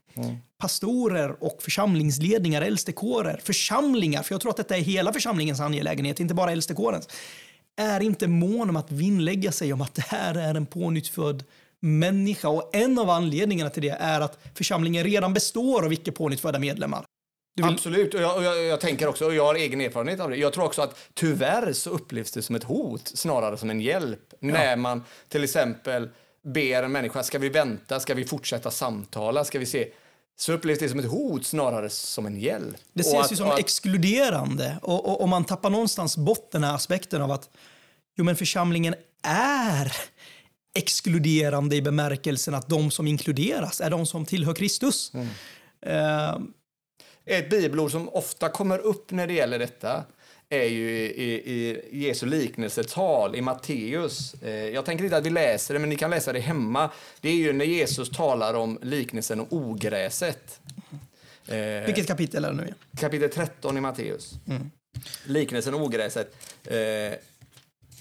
Pastorer och församlingsledningar, äldstekårer, församlingar, för jag tror att detta är hela församlingens angelägenhet, inte bara äldstekårens, är inte mån om att vinnlägga sig om att det här är en pånyttfödd människa. Och en av anledningarna till det är att församlingen redan består av icke pånyttfödda medlemmar. Vill- Absolut, och jag, och jag, jag tänker också, och jag har egen erfarenhet av det. Jag tror också att tyvärr så upplevs det som ett hot snarare som en hjälp. När man till exempel ber en människa, ska vi vänta, ska vi fortsätta samtala, ska vi se? så upplevs det som ett hot snarare som en hjälp. Det ses att- ju som att- exkluderande. Och, och, och man tappar någonstans bort den här aspekten av att jo, men församlingen är exkluderande i bemärkelsen att de som inkluderas är de som tillhör Kristus. Mm. Eh, Ett bibelord som ofta kommer upp när det gäller detta är ju i, i, i Jesu liknelsetal i Matteus. Eh, jag tänker inte att vi läser det, men ni kan läsa det hemma. Det är ju när Jesus talar om liknelsen om ogräset. Eh, vilket kapitel är det nu? kapitel 13 i Matteus. Liknelsen om ogräset.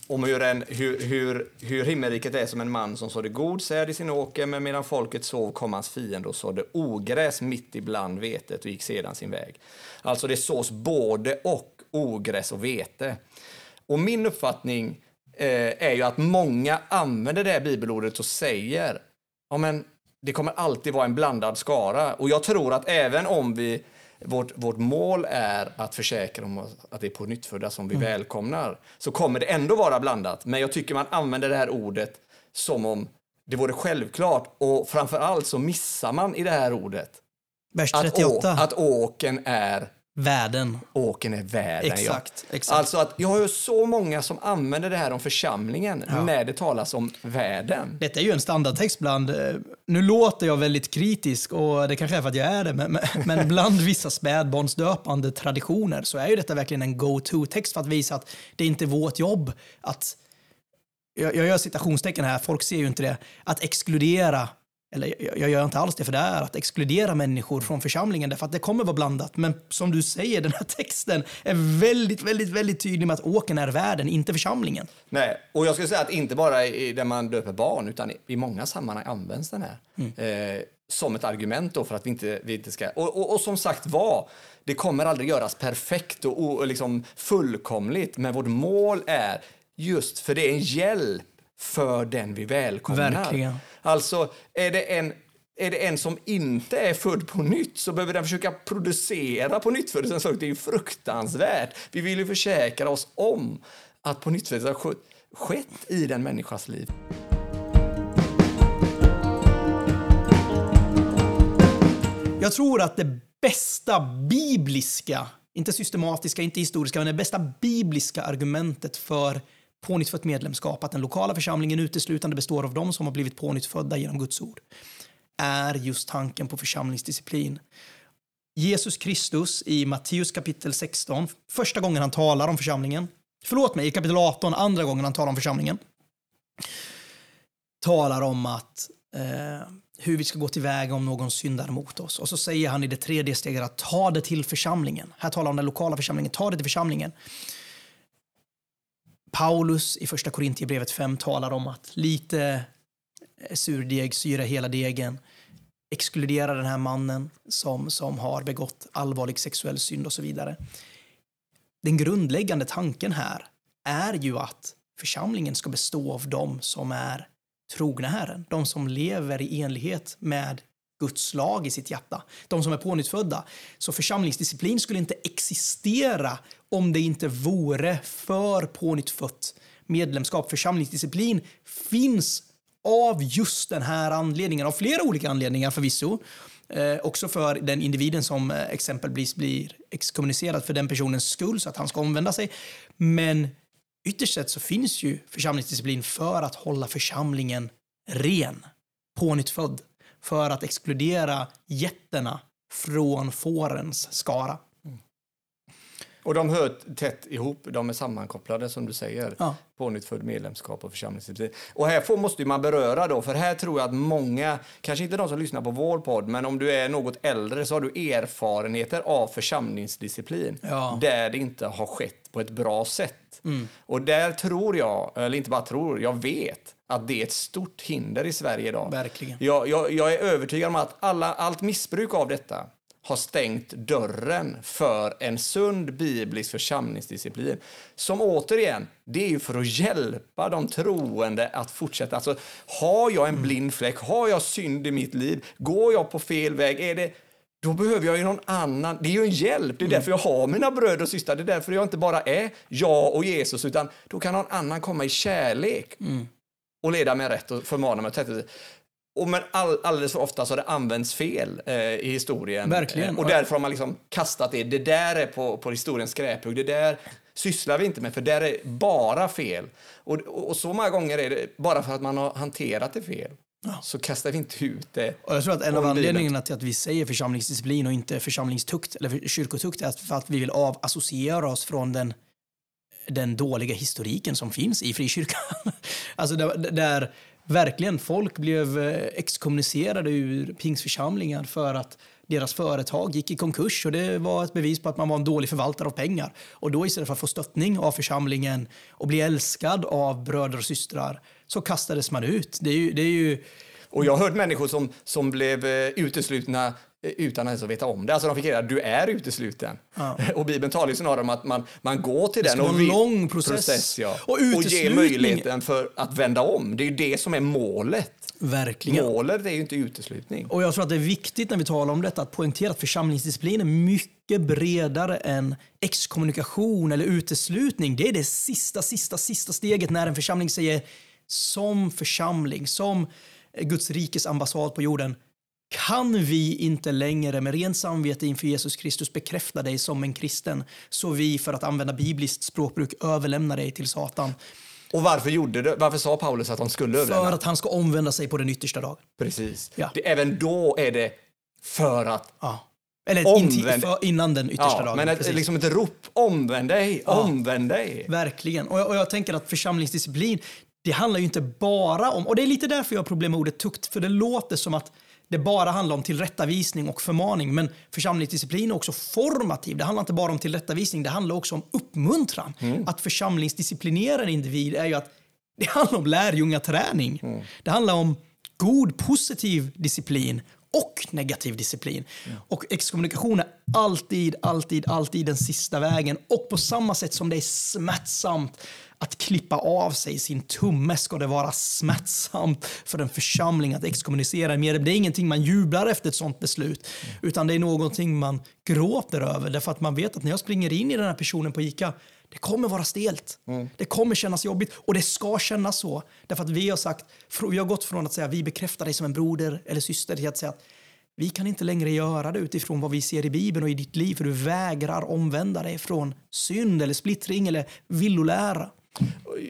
Om hur, en, hur, hur, hur himmelriket är som en man som sådde god säd i sin åker, men medan folket sov kom hans fiende och sådde ogräs mitt ibland vetet och gick sedan sin väg. Alltså det sås både och ogräs och vete. Och min uppfattning eh, är ju att många använder det här bibelordet och säger ja, men det kommer alltid vara en blandad skara. Och jag tror att även om vi vårt, vårt mål är att försäkra om att det är på nyttfödda som vi välkomnar. Så kommer det ändå vara blandat. Men jag tycker man använder det här ordet som om det vore självklart. Och framför allt så missar man i det här ordet Vers att, å, 38. att åken är Världen. åken är världen. Exakt, ja. exakt. Alltså att jag har ju så många som använder det här om församlingen när det talas om världen. Detta är ju en standardtext bland... eh, Nu låter jag väldigt kritisk och det kanske är för att jag är det, men, men- bland vissa spädbarnsdöpande traditioner så är ju detta verkligen en go-to-text för att visa att det inte är vårt jobb att... Jag, jag gör citationstecken här, folk ser ju inte det. Att exkludera, eller jag, gör inte alls det för det är att exkludera människor från församlingen därför att det kommer vara blandat. Men som du säger, den här texten är väldigt, väldigt, väldigt tydlig med att åken är världen, inte församlingen. Nej, och jag skulle säga att inte bara i, där man döper barn, utan i, i många sammanhang används den här. Eh, som ett argument då för att vi inte, vi inte ska... Och, och, och som sagt var, det kommer aldrig göras perfekt och, och, och liksom fullkomligt, men vårt mål är just för det är en hjälp för den vi välkomnar. Verkligen. Alltså, är det en är det en som inte är född på nytt så behöver den försöka producera på nytt Det är ju fruktansvärt. Vi vill ju försäkra oss om att på nytt har skett- skett i den människas liv. Jag tror att det bästa bibliska, inte systematiska, inte historiska, men det bästa bibliska argumentet för pånyttfött medlemskap, att den lokala församlingen uteslutande består av dem som har blivit pånyttfödda genom Guds ord, är just tanken på församlingsdisciplin. Jesus Kristus i Matteus kapitel 16, första gången han talar om församlingen, förlåt mig, i kapitel 18, andra gången han talar om församlingen, talar om att eh, hur vi ska gå tillväga om någon syndar mot oss. Och så säger han i det tredje steget att ta det till församlingen. Här talar han om den lokala församlingen, ta det till församlingen. Paulus i första Korintierbrevet 5 talar om att lite eh, surdeg syra hela degen. Exkludera den här mannen som, som har begått allvarlig sexuell synd och så vidare. Den grundläggande tanken här är ju att församlingen ska bestå av dem som är trogna Herren. De som lever i enlighet med Guds lag i sitt hjärta. De som är pånyttfödda. Så församlingsdisciplin skulle inte existera om det inte vore för pånyttfött medlemskap. Församlingsdisciplin finns av just den här anledningen, av flera olika anledningar förvisso. Eh, också för den individen som eh, exempelvis blir exkommunicerad för den personens skull så att han ska omvända sig. Men ytterst sett så finns ju församlingsdisciplin för att hålla församlingen ren, pånyttfödd, för att exkludera getterna från fårens skara. Och de hör tätt ihop, de är sammankopplade som du säger. Ja. Pånyttfödd medlemskap och församlingsdisciplin. Och här får, måste man beröra då, för här tror jag att många, kanske inte de som lyssnar på vår podd, men om du är något äldre så har du erfarenheter av församlingsdisciplin. Ja. Där det inte har skett på ett bra sätt. Och där tror jag, eller inte bara tror, jag vet att det är ett stort hinder i Sverige idag. Verkligen. Jag, jag, jag är övertygad om att alla, allt missbruk av detta har stängt dörren för en sund biblisk församlingsdisciplin. Som återigen, det är ju för att hjälpa de troende att fortsätta. Alltså, har jag en blind fläck, har jag synd i mitt liv, går jag på fel väg, är det då behöver jag ju någon annan. Det är ju en hjälp. Det är därför jag har mina bröder och systrar. Det är därför jag inte bara är jag och Jesus, utan då kan någon annan komma i kärlek och leda mig rätt och förmana mig rätt. och men all, alldeles för ofta så har det använts fel eh, i historien. Verkligen. Eh, och därför har man liksom kastat det. Det där är på, på historiens skräphög. Det där sysslar vi inte med, för där är bara fel. Och, och, och så många gånger är det bara för att man har hanterat det fel. Så kastar vi inte ut det. Och jag tror att en av anledningarna till att vi säger församlingsdisciplin och inte församlingstukt eller kyrkotukt är att- för att vi vill avassociera oss från den, den dåliga historiken som finns i frikyrkan. alltså där, där verkligen folk blev eh, exkommunicerade ur pingsförsamlingar för att deras företag gick i konkurs och det var ett bevis på att man var en dålig förvaltare av pengar. Och då istället för att få stöttning av församlingen och bli älskad av bröder och systrar så kastades man ut. Det är ju, det är ju Och jag har hört människor som, som blev eh, uteslutna eh, utan att ens veta om det. Alltså de fick reda du är utesluten. Ja. Och Bibeln talar ju snarare om att man, man går till den ska och en lång process. ja. Och och ger möjligheten för att vända om. Det är ju det som är målet. Verkligen. Målet är ju inte uteslutning. Och jag tror att det är viktigt när vi talar om detta att poängtera att församlingsdisciplin är mycket bredare än exkommunikation eller uteslutning. Det är det sista, sista, sista steget när en församling säger som församling, som Guds rikes ambassad på jorden, kan vi inte längre med rent samvete inför Jesus Kristus bekräfta dig som en kristen, så vi, för att använda bibliskt språkbruk, överlämnar dig till Satan. Och varför gjorde det? Varför sa Paulus att de skulle För överlämna? att han ska omvända sig på den yttersta dagen. Precis. Ja. Det, även då är det för att Ja. Eller Omvänd- för, innan den yttersta Ja, dagen. men ett, liksom ett rop, omvänd dig, omvänd dig. Verkligen. Och jag, och jag tänker att församlingsdisciplin, det handlar ju inte bara om, och det är lite därför jag har problem med ordet tukt, för det låter som att det bara handlar om tillrättavisning och förmaning, men församlingsdisciplin är också formativ. Det handlar inte bara om tillrättavisning, det handlar också om uppmuntran. Att församlingsdisciplinera en individ är ju att det handlar om lärjungaträning. Det handlar om god positiv disciplin och negativ disciplin. Och exkommunikation är alltid, alltid, alltid den sista vägen. Och på samma sätt som det är smärtsamt att klippa av sig sin tumme ska det vara smärtsamt för en församling att exkommunicera. Det är ingenting man jublar efter ett sånt beslut, utan det är någonting man gråter över. Därför att man vet att när jag springer in i den här personen på ICA, det kommer vara stelt. Det kommer kännas jobbigt och det ska kännas så. Därför att vi har sagt, vi har gått från att säga vi bekräftar dig som en broder eller syster till att säga att vi kan inte längre göra det utifrån vad vi ser i Bibeln och i ditt liv för du vägrar omvända dig från synd eller splittring eller villolära.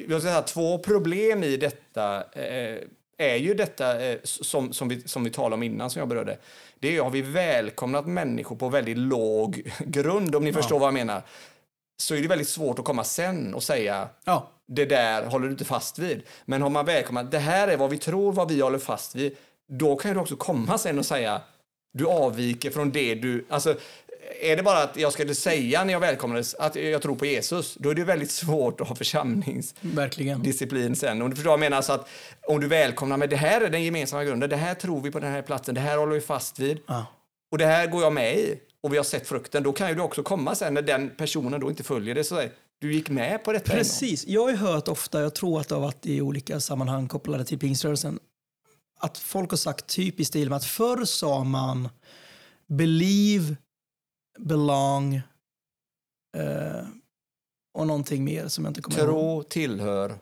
Jag ska säga, två problem i detta eh, är ju detta eh, som, som, vi, som vi talade om innan, som jag berörde. Det är har vi välkomnat människor på väldigt låg grund, om ni förstår vad jag menar, så är det väldigt svårt att komma sen och säga Ja, det där håller du inte fast vid. Men har man välkomnat, det här är vad vi tror, vad vi håller fast vid, då kan du också komma sen och säga du avviker från det du... Alltså, är det bara att jag skulle säga när jag välkomnades att jag tror på Jesus, då är det väldigt svårt att ha församlingsdisciplin sen. Om du förstår vad jag menar, så att om du välkomnar, men det här är den gemensamma grunden, det här tror vi på den här platsen, det här håller vi fast vid. Ja. och det här går jag med i och vi har sett frukten, då kan ju du också komma sen när den personen då inte följer det, så säger, du gick med på detta. Precis. Jag har hört ofta, jag tror att det har varit i olika sammanhang kopplade till pingströrelsen, att folk har sagt typ i stil med att förr sa man believe, belong eh, och någonting mer som jag inte kommer ihåg. Tro tillhör.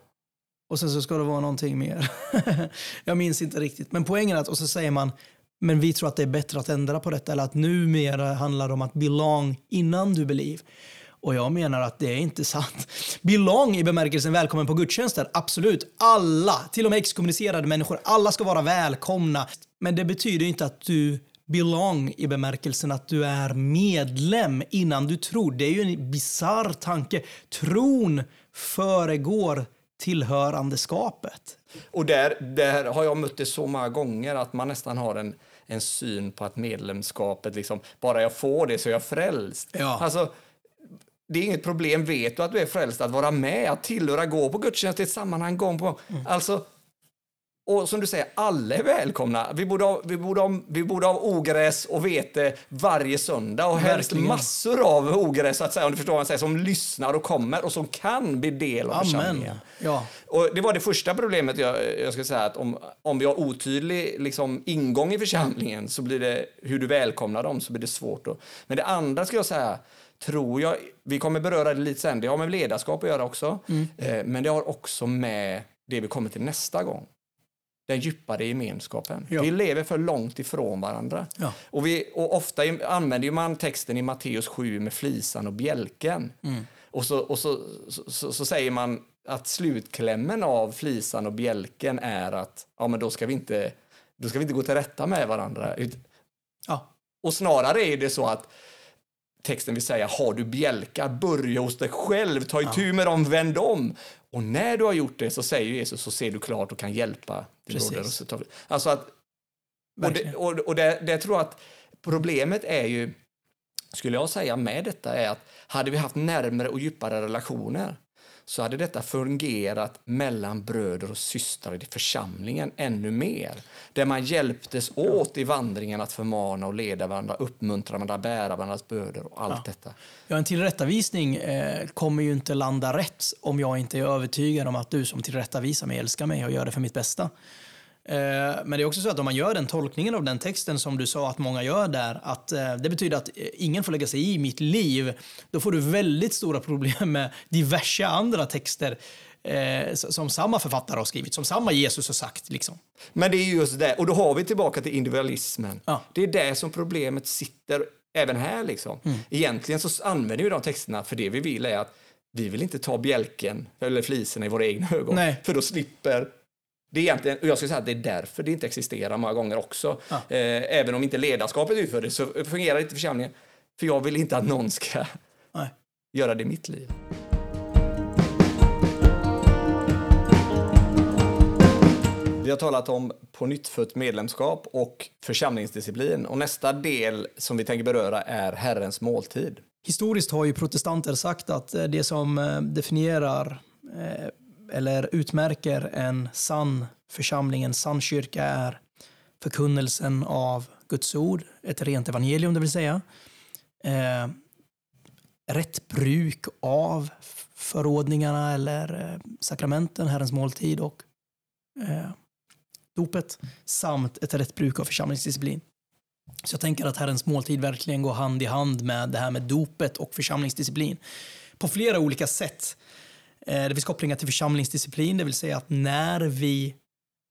Och sen så ska det vara någonting mer. jag minns inte riktigt. Men poängen är att, och så säger man, men vi tror att det är bättre att ändra på detta. Eller att numera handlar det om att belong innan du believe. Och jag menar att det är inte sant. Belong i bemärkelsen välkommen på gudstjänster, absolut. Alla, till och med exkommunicerade människor, alla ska vara välkomna. Men det betyder inte att du belong i bemärkelsen att du är medlem innan du tror. Det är ju en bizarr tanke. Tron föregår tillhörandeskapet. Och där, där har jag mött det så många gånger att man nästan har en, en syn på att medlemskapet, liksom, bara jag får det så är jag frälst. Ja. Alltså, det är inget problem, vet du att du är frälst, att vara med, att tillhöra, gå på gudstjänst i ett sammanhang gång på gång. Mm. Alltså, och som du säger, alla är välkomna. Vi borde ha, vi borde ha, vi borde ha ogräs och vete varje söndag och helst Verkligen. massor av ogräs, så att säga, om du förstår vad jag säger, som lyssnar och kommer och som kan bli del av Amen. församlingen. Ja. Och det var det första problemet jag, jag ska säga att om, om vi har otydlig liksom, ingång i församlingen så blir det hur du välkomnar dem så blir det svårt. Då. Men det andra ska jag säga tror jag, vi kommer beröra det lite sen, det har med ledarskap att göra också. Eh, men det har också med det vi kommer till nästa gång. Den djupare gemenskapen. Ja. Vi lever för långt ifrån varandra. Ja. Och, vi, och ofta använder man texten i Matteus 7 med flisan och bjälken. Mm. Och, så, och så, så, så, så säger man att slutklämmen av flisan och bjälken är att ja, men då, ska vi inte, då ska vi inte gå till rätta med varandra. Ja. Och snarare är det så att texten vill säga, har du bjälkar, börja hos dig själv, ta itu med dem, vänd om. Och när du har gjort det så säger Jesus, så ser du klart och kan hjälpa Precis. broder. Och så tar vi- Alltså att, och det, och, och det, det jag tror att problemet är ju, skulle jag säga med detta, är att hade vi haft närmare och djupare relationer så hade detta fungerat mellan bröder och systrar i församlingen ännu mer. Där man hjälptes åt i vandringen att förmana och leda varandra, uppmuntra varandra, bära varandras bördor och allt detta. Ja, en tillrättavisning eh, kommer ju inte landa rätt om jag inte är övertygad om att du som tillrättavisar mig älskar mig och gör det för mitt bästa. Eh, men det är också så att om man gör den tolkningen av den texten som du sa att många gör där, att eh, det betyder att eh, ingen får lägga sig i mitt liv, då får du väldigt stora problem med diverse andra texter som samma författare har skrivit, som samma Jesus har sagt. Liksom. Men det är ju just det, och då har vi tillbaka till individualismen. Ja. Det är där som problemet sitter även här. Liksom. Egentligen så använder vi de texterna för det vi vill är att vi vill inte ta bjälken eller fliserna i våra egna ögon. Nej. För då slipper det är egentligen, och jag skulle säga att det är därför det inte existerar många gånger också. Ja. Eh, även om inte ledarskapet utför det så fungerar inte församlingen. För jag vill inte att någon ska Nej. göra det i mitt liv. Vi har talat om på nyttfött medlemskap och församlingsdisciplin. Och nästa del som vi tänker beröra är Herrens måltid. Historiskt har ju protestanter sagt att eh, det som eh, definierar eh, eller utmärker en sann församling, en sann kyrka är förkunnelsen av Guds ord, ett rent evangelium det vill säga. Eh, rätt bruk av förordningarna eller eh, sakramenten, Herrens måltid och eh, dopet samt ett rätt bruk av församlingsdisciplin. Så jag tänker att Herrens måltid verkligen går hand i hand med det här med dopet och församlingsdisciplin. På flera olika sätt. Eh, det finns kopplingar till församlingsdisciplin, det vill säga att när vi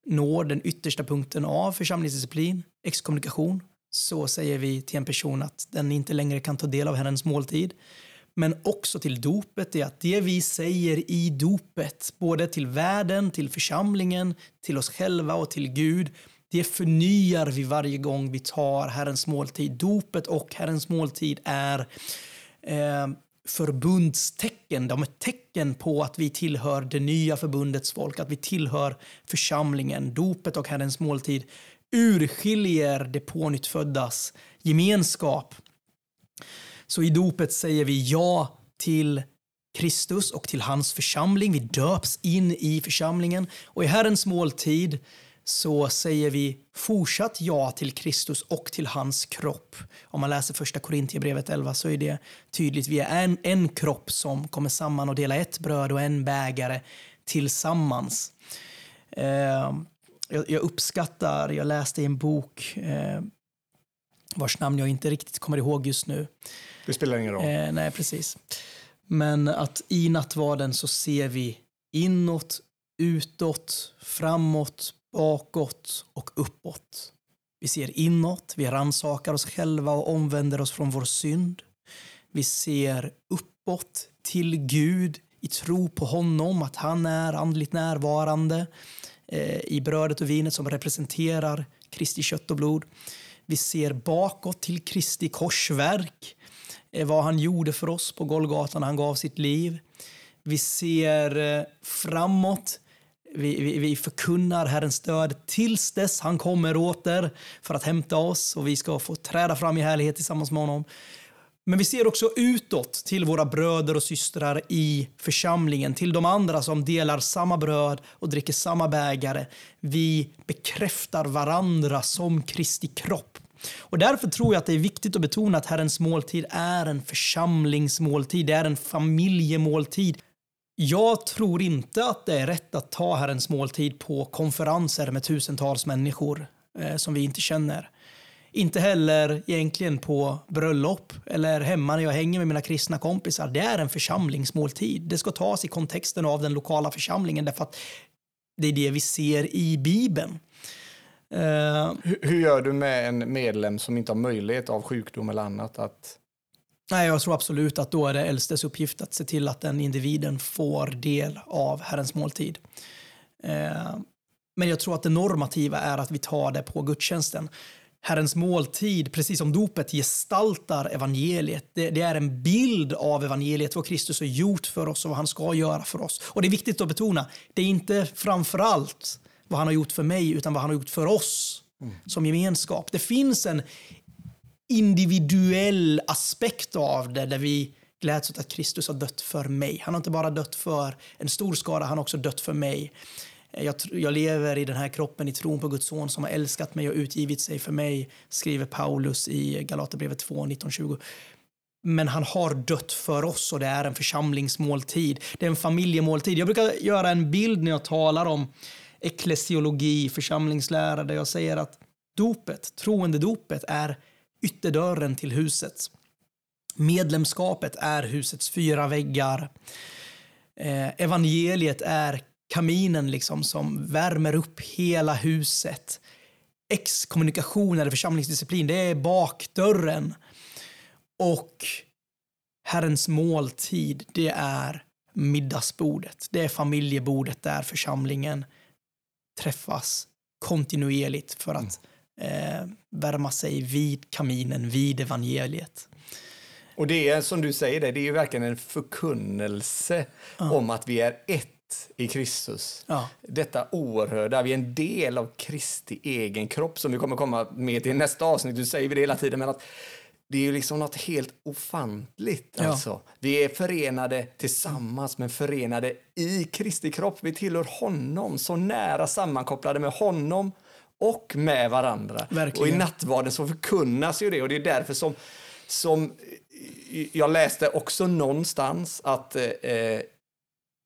når den yttersta punkten av församlingsdisciplin, exkommunikation, så säger vi till en person att den inte längre kan ta del av Herrens måltid. Men också till dopet är att det vi säger i dopet, både till världen, till församlingen, till oss själva och till Gud, det förnyar vi varje gång vi tar Herrens måltid. Dopet och Herrens måltid är eh, förbundstecken. De är tecken på att vi tillhör det nya förbundets folk, att vi tillhör församlingen. Dopet och Herrens måltid urskiljer det pånyttföddas gemenskap. Så i dopet säger vi ja till Kristus och till hans församling. Vi döps in i församlingen. Och i Herrens måltid så säger vi fortsatt ja till Kristus och till hans kropp. Om man läser första Korintierbrevet 11 så är det tydligt. Vi är en, en kropp som kommer samman och delar ett bröd och en bägare tillsammans. Eh, jag, jag uppskattar, jag läste i en bok eh, vars namn jag inte riktigt kommer ihåg just nu. Det spelar ingen roll. Eh, nej, precis. Men att i nattvarden så ser vi inåt, utåt, framåt, bakåt och uppåt. Vi ser inåt, vi rannsakar oss själva och omvänder oss från vår synd. Vi ser uppåt till Gud i tro på honom, att han är andligt närvarande eh, i brödet och vinet som representerar Kristi kött och blod. Vi ser bakåt till Kristi korsverk, eh, vad han gjorde för oss på Golgata när han gav sitt liv. Vi ser eh, framåt. Vi, vi, vi förkunnar Herrens död tills dess han kommer åter för att hämta oss och vi ska få träda fram i härlighet tillsammans med honom. Men vi ser också utåt till våra bröder och systrar i församlingen, till de andra som delar samma bröd och dricker samma bägare. Vi bekräftar varandra som Kristi kropp. Och därför tror jag att det är viktigt att betona att Herrens måltid är en församlingsmåltid, det är en familjemåltid. Jag tror inte att det är rätt att ta Herrens måltid på konferenser med tusentals människor eh, som vi inte känner. Inte heller egentligen på bröllop eller hemma när jag hänger med mina kristna kompisar. Det är en församlingsmåltid. Det ska tas i kontexten av den lokala församlingen därför att det är det vi ser i Bibeln. Uh, hur, hur, gör du med en medlem som inte har möjlighet av sjukdom eller annat att Nej, jag tror absolut att då är det äldstes uppgift att se till att den individen får del av Herrens måltid. Eh, men jag tror att det normativa är att vi tar det på gudstjänsten. Herrens måltid, precis som dopet, gestaltar evangeliet. Det, det, är en bild av evangeliet, vad Kristus har gjort för oss och vad han ska göra för oss. Och det är viktigt att betona, det är inte framför allt vad han har gjort för mig, utan vad han har gjort för oss mm. som gemenskap. Det finns en individuell aspekt av det, där vi gläds åt att Kristus har dött för mig. Han har inte bara dött för en stor skara, han har också dött för mig. Eh, jag, jag, lever i den här kroppen i tron på Guds son som har älskat mig och utgivit sig för mig, skriver Paulus i Galaterbrevet 2, 19-20. Men han har dött för oss och det är en församlingsmåltid. Det är en familjemåltid. Jag brukar göra en bild när jag talar om eklesiologi, församlingslära, där jag säger att dopet, troendedopet, är ytterdörren till huset. Medlemskapet är husets fyra väggar. Eh, evangeliet är kaminen liksom som värmer upp hela huset. Exkommunikation eller församlingsdisciplin, det är bakdörren. Och Herrens måltid, det är middagsbordet. Det är familjebordet där församlingen träffas kontinuerligt för att eh, värma sig vid kaminen, vid evangeliet. Och det är som du säger, det, det är ju verkligen en förkunnelse ja. om att vi är ett i Kristus. Ja. Detta oerhörda, vi är en del av Kristi egen kropp som vi kommer komma med till nästa avsnitt. Du säger det hela tiden, men att det är ju liksom något helt ofantligt. Ja. Alltså. Vi är förenade tillsammans, men förenade i Kristi kropp. Vi tillhör honom, så nära sammankopplade med honom och med varandra. Verkligen. Och i nattvarden så förkunnas ju det och det är därför som, som jag läste också någonstans att, eh,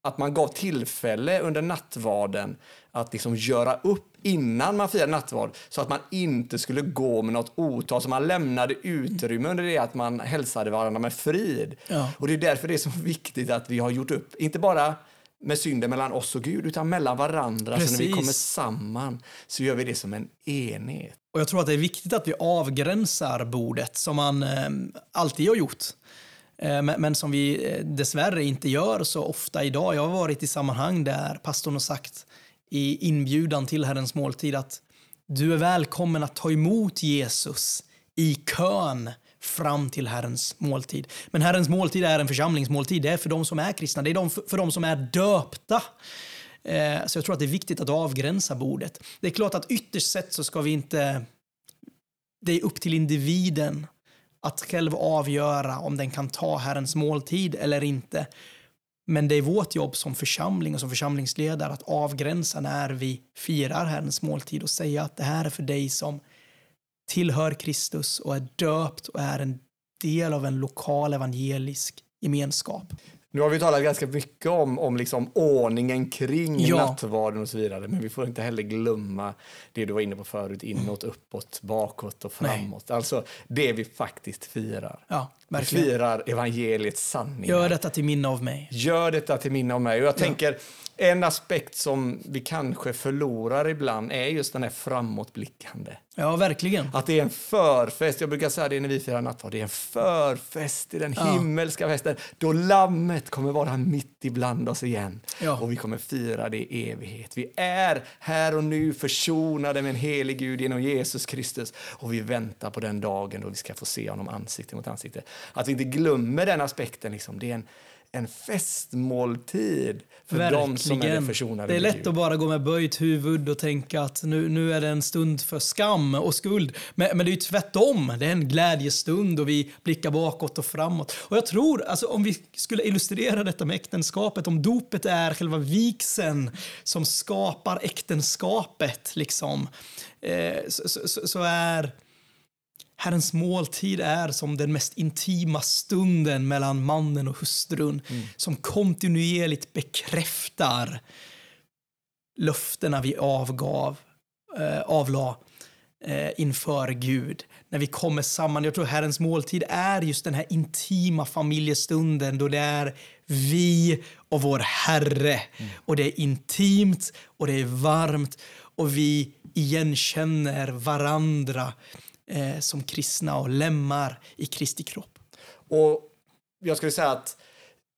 att man gav tillfälle under nattvarden att liksom göra upp innan man firade nattvard så att man inte skulle gå med något otal, så man lämnade utrymme under det att man hälsade varandra med frid. Ja. Och det är därför det är så viktigt att vi har gjort upp, inte bara med synden mellan oss och Gud, utan mellan varandra. Precis. Så när vi kommer samman så gör vi det som en enhet. Och jag tror att det är viktigt att vi avgränsar bordet som man eh, alltid har gjort. Eh, men, som vi eh, dessvärre inte gör så ofta idag. Jag har varit i sammanhang där pastorn har sagt i inbjudan till Herrens måltid att du är välkommen att ta emot Jesus i kön fram till Herrens måltid. Men Herrens måltid är en församlingsmåltid. Det är för de som är kristna. Det är de, för de som är döpta. Eh, så jag tror att det är viktigt att avgränsa bordet. Det är klart att ytterst sett så ska vi inte... Det är upp till individen att själv avgöra om den kan ta Herrens måltid eller inte. Men det är vårt jobb som församling och som församlingsledare att avgränsa när vi firar Herrens måltid och säga att det här är för dig som tillhör Kristus och är döpt och är en del av en lokal evangelisk gemenskap. Nu har vi talat ganska mycket om, om liksom ordningen kring ja. nattvarden och så vidare, men vi får inte heller glömma det du var inne på förut, inåt, uppåt, bakåt och framåt. Nej. Alltså det vi faktiskt firar. Ja, vi firar evangeliets sanningar. Gör detta till minne av mig. Gör detta till minne av mig. Och jag ja. tänker, en aspekt som vi kanske förlorar ibland är just den här framåtblickande. Ja, verkligen. Att det är en förfest. Jag brukar säga det när vi firar nattvard. Det är en förfest i den ja. himmelska festen då lammet kommer vara mitt ibland oss igen. Ja. Och vi kommer fira det i evighet. Vi är här och nu försonade med en helig Gud genom Jesus Kristus. Och vi väntar på den dagen då vi ska få se honom ansikte mot ansikte. Att vi inte glömmer den aspekten. Liksom. Det är en en festmåltid för Verkligen. de som är försonade Det är lätt att bara gå med böjt huvud och tänka att nu, nu är det en stund för skam och skuld. Men, men det är ju tvärtom. Det är en glädjestund och vi blickar bakåt och framåt. Och jag tror, alltså, om vi skulle illustrera detta med äktenskapet, om dopet är själva vigseln som skapar äktenskapet, liksom, eh, så, så, så är Herrens måltid är som den mest intima stunden mellan mannen och hustrun mm. som kontinuerligt bekräftar löftena vi avgav, eh, avla. eh, inför Gud. När vi kommer samman. Jag tror Herrens måltid är just den här intima familjestunden då det är vi och vår Herre. Mm. Och det är intimt och det är varmt och vi igenkänner varandra eh, som kristna och lemmar i Kristi kropp. Och jag skulle säga att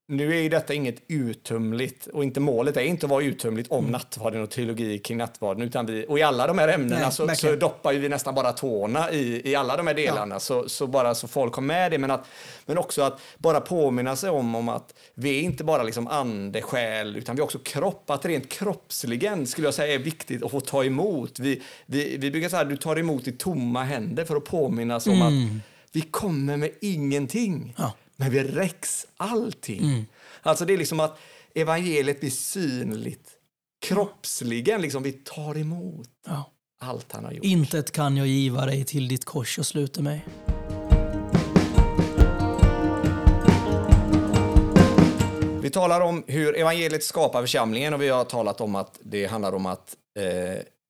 nu är ju detta inget uttömligt och inte målet är inte att vara uttömligt om mm. nattvarden och teologi kring nattvarden utan vi, och i alla de här ämnena Nej, så, så, doppar vi nästan bara tårna i, i alla de här delarna ja. så, så bara så folk har med det men, att, men också att bara påminna sig om, om att vi är inte bara liksom ande, själ utan vi är också kropp, att rent kroppsligen skulle jag säga är viktigt att få ta emot. Vi, vi, vi brukar säga att du tar emot i tomma händer för att påminnas om mm. att vi kommer med ingenting. Ja men vi räcks allting. Mm. Alltså det är liksom att evangeliet blir synligt, kroppsligen, liksom vi tar emot ja. allt han har gjort. Intet kan jag giva dig till ditt kors och sluta mig. Vi talar om hur evangeliet skapar församlingen och vi har talat om att det handlar om att eh,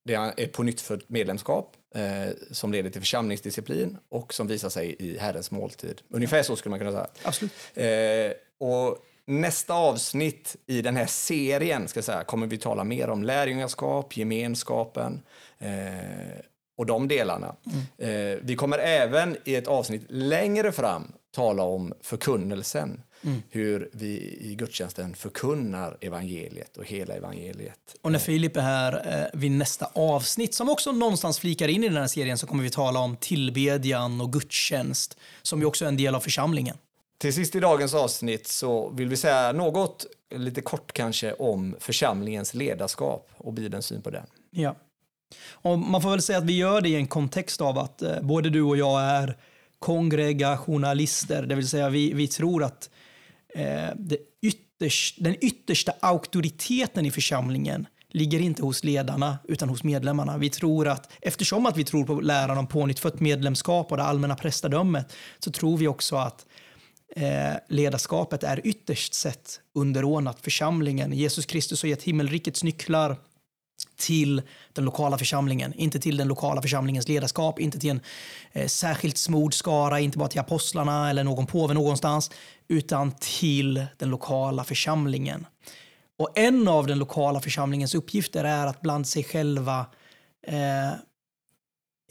det är på nytt för medlemskap eh, som leder till församlingsdisciplin och som visar sig i Herrens måltid. Ungefär så skulle man kunna säga. Absolut. Eh, och nästa avsnitt i den här serien ska säga, kommer vi tala mer om lärjungaskap, gemenskapen eh, och de delarna. Mm. Eh, vi kommer även i ett avsnitt längre fram tala om förkunnelsen. Mm. Hur vi i gudstjänsten förkunnar evangeliet och hela evangeliet. Och när Filip är här eh, vid nästa avsnitt, som också någonstans flikar in i den här serien, så kommer vi tala om tillbedjan och gudstjänst, som ju också är en del av församlingen. Till sist i dagens avsnitt så vill vi säga något, lite kort kanske, om församlingens ledarskap och Bibelns syn på den. Ja. Och man får väl säga att vi gör det i en kontext av att eh, både du och jag är kongregationalister, det vill säga vi, vi tror att Eh, det ytterst, den yttersta auktoriteten i församlingen ligger inte hos ledarna utan hos medlemmarna. Vi tror att eftersom att vi tror på läran om pånyttfött medlemskap och det allmänna prästadömet så tror vi också att eh, ledarskapet är ytterst sett underordnat församlingen. Jesus Kristus har gett himmelrikets nycklar till den lokala församlingen, inte till den lokala församlingens ledarskap, inte till en eh, särskilt smord skara, inte bara till apostlarna eller någon påve någonstans, utan till den lokala församlingen. Och en av den lokala församlingens uppgifter är att bland sig själva eh,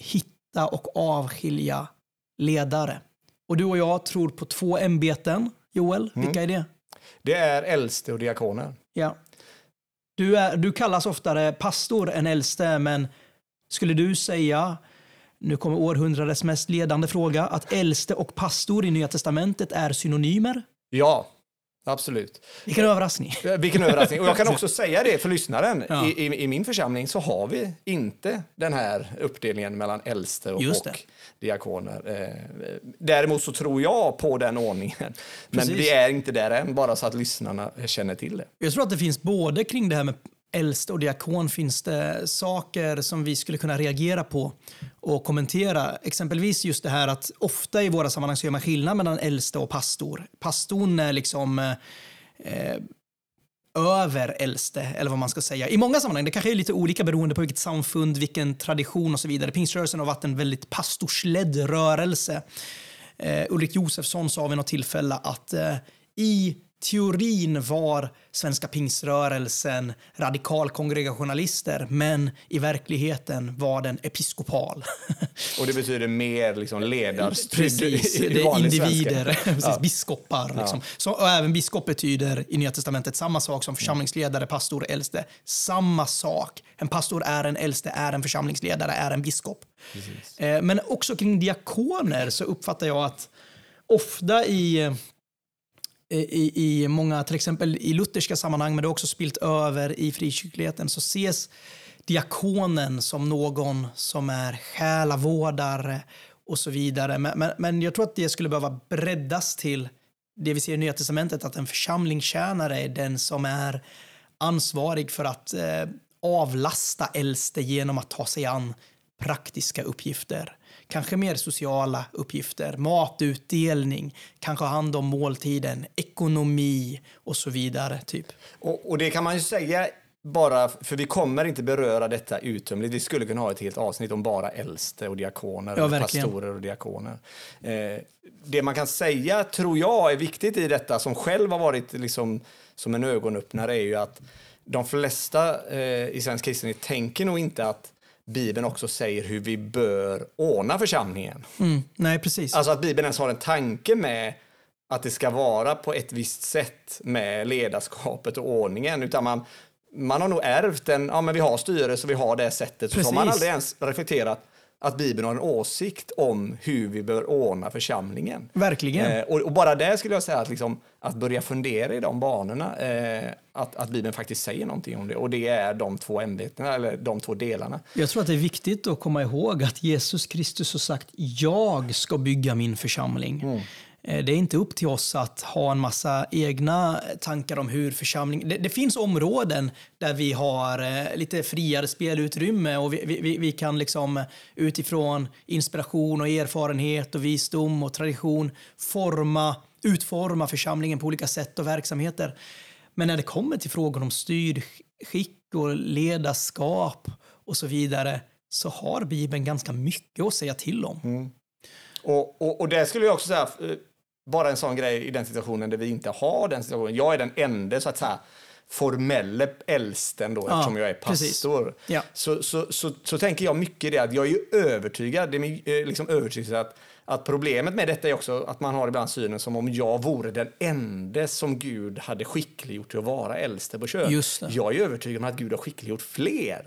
hitta och avskilja ledare. Och du och jag tror på två ämbeten. Joel, mm. vilka är det? Det är äldste och diakoner. Ja. Du, är, du kallas oftare pastor än äldste, men skulle du säga, nu kommer århundradets mest ledande fråga, att äldste och pastor i Nya Testamentet är synonymer? Ja, Absolut. Vilken överraskning. Vilken överraskning. Och jag kan också säga det för lyssnaren. Ja. I, i, I, min församling så har vi inte den här uppdelningen mellan äldste och, och diakoner. Eh, däremot så tror jag på den ordningen. Men Precis. vi är inte där än, bara så att lyssnarna känner till det. Jag tror att det finns både kring det här med äldste och diakon finns det saker som vi skulle kunna reagera på och kommentera. Exempelvis just det här att ofta i våra sammanhang så gör man skillnad mellan äldste och pastor. Pastorn är liksom eh, över äldste, eller vad man ska säga. I många sammanhang, det kanske är lite olika beroende på vilket samfund, vilken tradition och så vidare. Pingströrelsen har varit en väldigt pastorsledd rörelse. Eh, Ulrik Josefsson sa vid något tillfälle att eh, i teorin var Svenska pingsrörelsen radikal kongregationalister, men i verkligheten var den episkopal. Och det betyder mer liksom ledarstyrd Precis, det är individer, precis, ja. biskopar. Liksom. Så, och även biskop betyder i Nya Testamentet samma sak som församlingsledare, pastor, äldste. Samma sak. En pastor är en äldste, är en församlingsledare, är en biskop. Precis. Eh, men också kring diakoner så uppfattar jag att ofta i Eh, i, i många, till exempel i lutherska sammanhang, men det har också spilt över i frikyrkligheten, så ses diakonen som någon som är själavårdare och så vidare. Men, men, men, jag tror att det skulle behöva breddas till det vi ser i Nya Testamentet, att en församlingstjänare är den som är ansvarig för att eh, avlasta äldste genom att ta sig an praktiska uppgifter kanske mer sociala uppgifter, matutdelning, kanske ha hand om måltiden, ekonomi och så vidare. Typ. Och, och det kan man ju säga bara, för vi kommer inte beröra detta uttömligt. Vi skulle kunna ha ett helt avsnitt om bara äldste och diakoner, Ja, pastorer och diakoner. Eh, det man kan säga, tror jag, är viktigt i detta, som själv har varit liksom, som en ögonöppnare, är ju att de flesta eh, i svensk kristenhet tänker nog inte att Bibeln också säger hur vi bör ordna församlingen. Mm. Nej, precis. Alltså att Bibeln ens har en tanke med att det ska vara på ett visst sätt med ledarskapet och ordningen, utan man, man har nog ärvt en, ja men vi har styrelse, vi har det sättet, så har man Precis. aldrig ens reflekterat att Bibeln har en åsikt om hur vi bör ordna församlingen. Verkligen. Eh, och, och bara där skulle jag säga att, liksom, att börja fundera i de banorna, eh, att, att Bibeln faktiskt säger någonting om det. Och det är de två ämbetena, eller de två delarna. Jag tror att det är viktigt att komma ihåg att Jesus Kristus har sagt jag ska bygga min församling. Mm. Eh, Det är inte upp till oss att ha en massa egna tankar om hur församling... Det, det finns områden där vi har eh, lite friare spelutrymme och vi, vi- vi, vi kan liksom utifrån inspiration och erfarenhet och visdom och tradition forma, utforma församlingen på olika sätt och verksamheter. Men när det kommer till frågor om styrskick och ledarskap och så vidare så har Bibeln ganska mycket att säga till om. Och, och, och det skulle jag också säga, eh, bara en sån grej i den situationen där vi inte har den situationen. Jag är den enda så att säga formelle äldsten då, eftersom jag är pastor. Ja. Så, så, så, så tänker jag mycket det att jag är ju övertygad, det är min eh, liksom övertygelse att, att problemet med detta är också att man har ibland synen som om jag vore den enda som Gud hade skickliggjort till att vara äldste på kön. Mm. Jag är övertygad om att Gud har skickliggjort fler.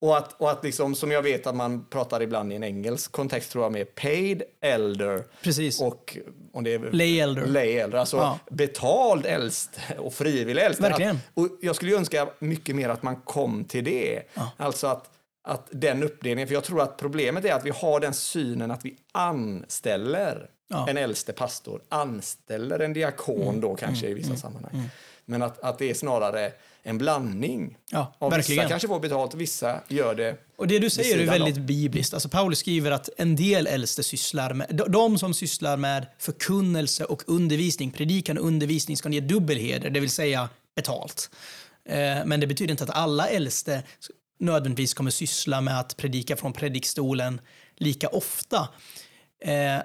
Och att, och att liksom, som jag vet att man pratar ibland i en engelsk kontext tror jag med paid elder Precis. och om det är Lay elder. lay elder, alltså Ja. betald äldste och frivillig. Verkligen. Och jag skulle önska mycket mer att man kom till det. Alltså att, att den uppdelningen, för jag tror att problemet är att vi har den synen att vi anställer Ja. en äldste pastor, anställer en diakon Mm. då kanske i vissa sammanhang. Men att, att det är snarare en blandning. Ja, Av verkligen. Vissa kanske får betalt, vissa gör det Och det du säger är väldigt av. bibliskt. Alltså Paulus skriver att en del äldste sysslar med, de- som sysslar med förkunnelse och undervisning, predikan och undervisning ska ge dubbelheder, det vill säga betalt. Eh, Men det betyder inte att alla äldste nödvändigtvis kommer syssla med att predika från predikstolen lika ofta. Eh,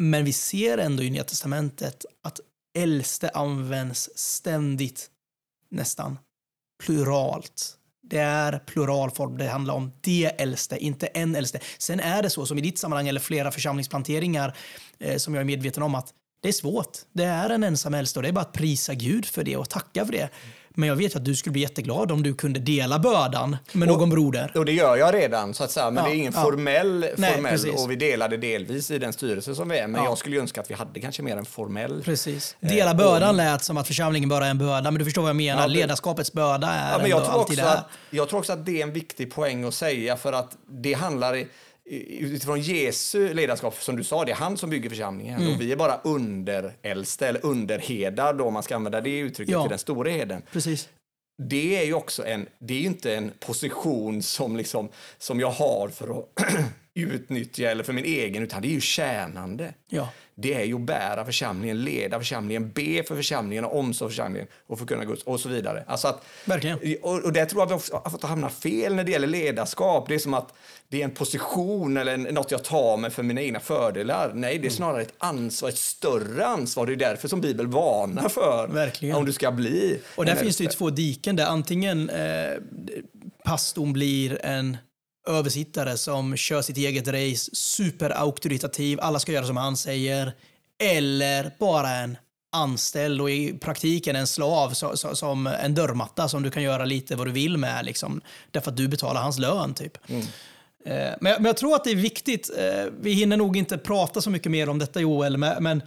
Men vi ser ändå i Nya Testamentet att äldste används ständigt, nästan, pluralt. Det är pluralform, det handlar om det äldste, inte en äldste. Sen är det så, som i ditt sammanhang eller flera församlingsplanteringar, eh, som jag är medveten om, att det är svårt. Det är en ensam äldste och det är bara att prisa Gud för det och tacka för det. Men jag vet att du skulle bli jätteglad om du kunde dela bördan med någon broder. Och det gör jag redan, så att säga. men Ja, det är ingen ja. formell, Nej, formell precis. och vi delade delvis i den styrelse som vi är. Men Ja. jag skulle önska att vi hade kanske mer en formell. Precis. Eh, Dela bördan lät som att församlingen bara är en börda, men du förstår vad jag menar. Det- Ledarskapets börda är Ja, men jag, tror alltid också att, jag tror också att det är en viktig poäng att säga för att det handlar i- utifrån Jesu ledarskap, som du sa, det är han som bygger församlingen Mm. och vi är bara underäldste eller underherdar då, om man ska använda det uttrycket Ja. till den stora heden. Precis. det är ju också en, det är inte en position som, liksom, som jag har för att utnyttja eller för min egen, utan det är ju tjänande. Ja. Det är ju att bära församlingen, leda församlingen, be för församlingen, omsorg för församlingen och förkunna Guds och så vidare. Alltså att, Verkligen. Och, och det tror jag vi också har fått hamna fel när det gäller ledarskap. Det är som att det är en position eller något jag tar mig för mina egna fördelar. Nej, Mm. det är snarare ett ansvar, ett större ansvar. Det är därför som Bibeln varnar för Verkligen. om du ska bli Och där finns det ju två diken där antingen eh, pastorn blir en översittare som kör sitt eget race, superauktoritativ, alla ska göra som han säger, eller bara en anställd och i praktiken en slav så, så, som en dörrmatta som du kan göra lite vad du vill med, liksom, därför att du betalar hans lön. typ. Eh, Men jag, men jag tror att det är viktigt, eh, vi hinner nog inte prata så mycket mer om detta Joel, men,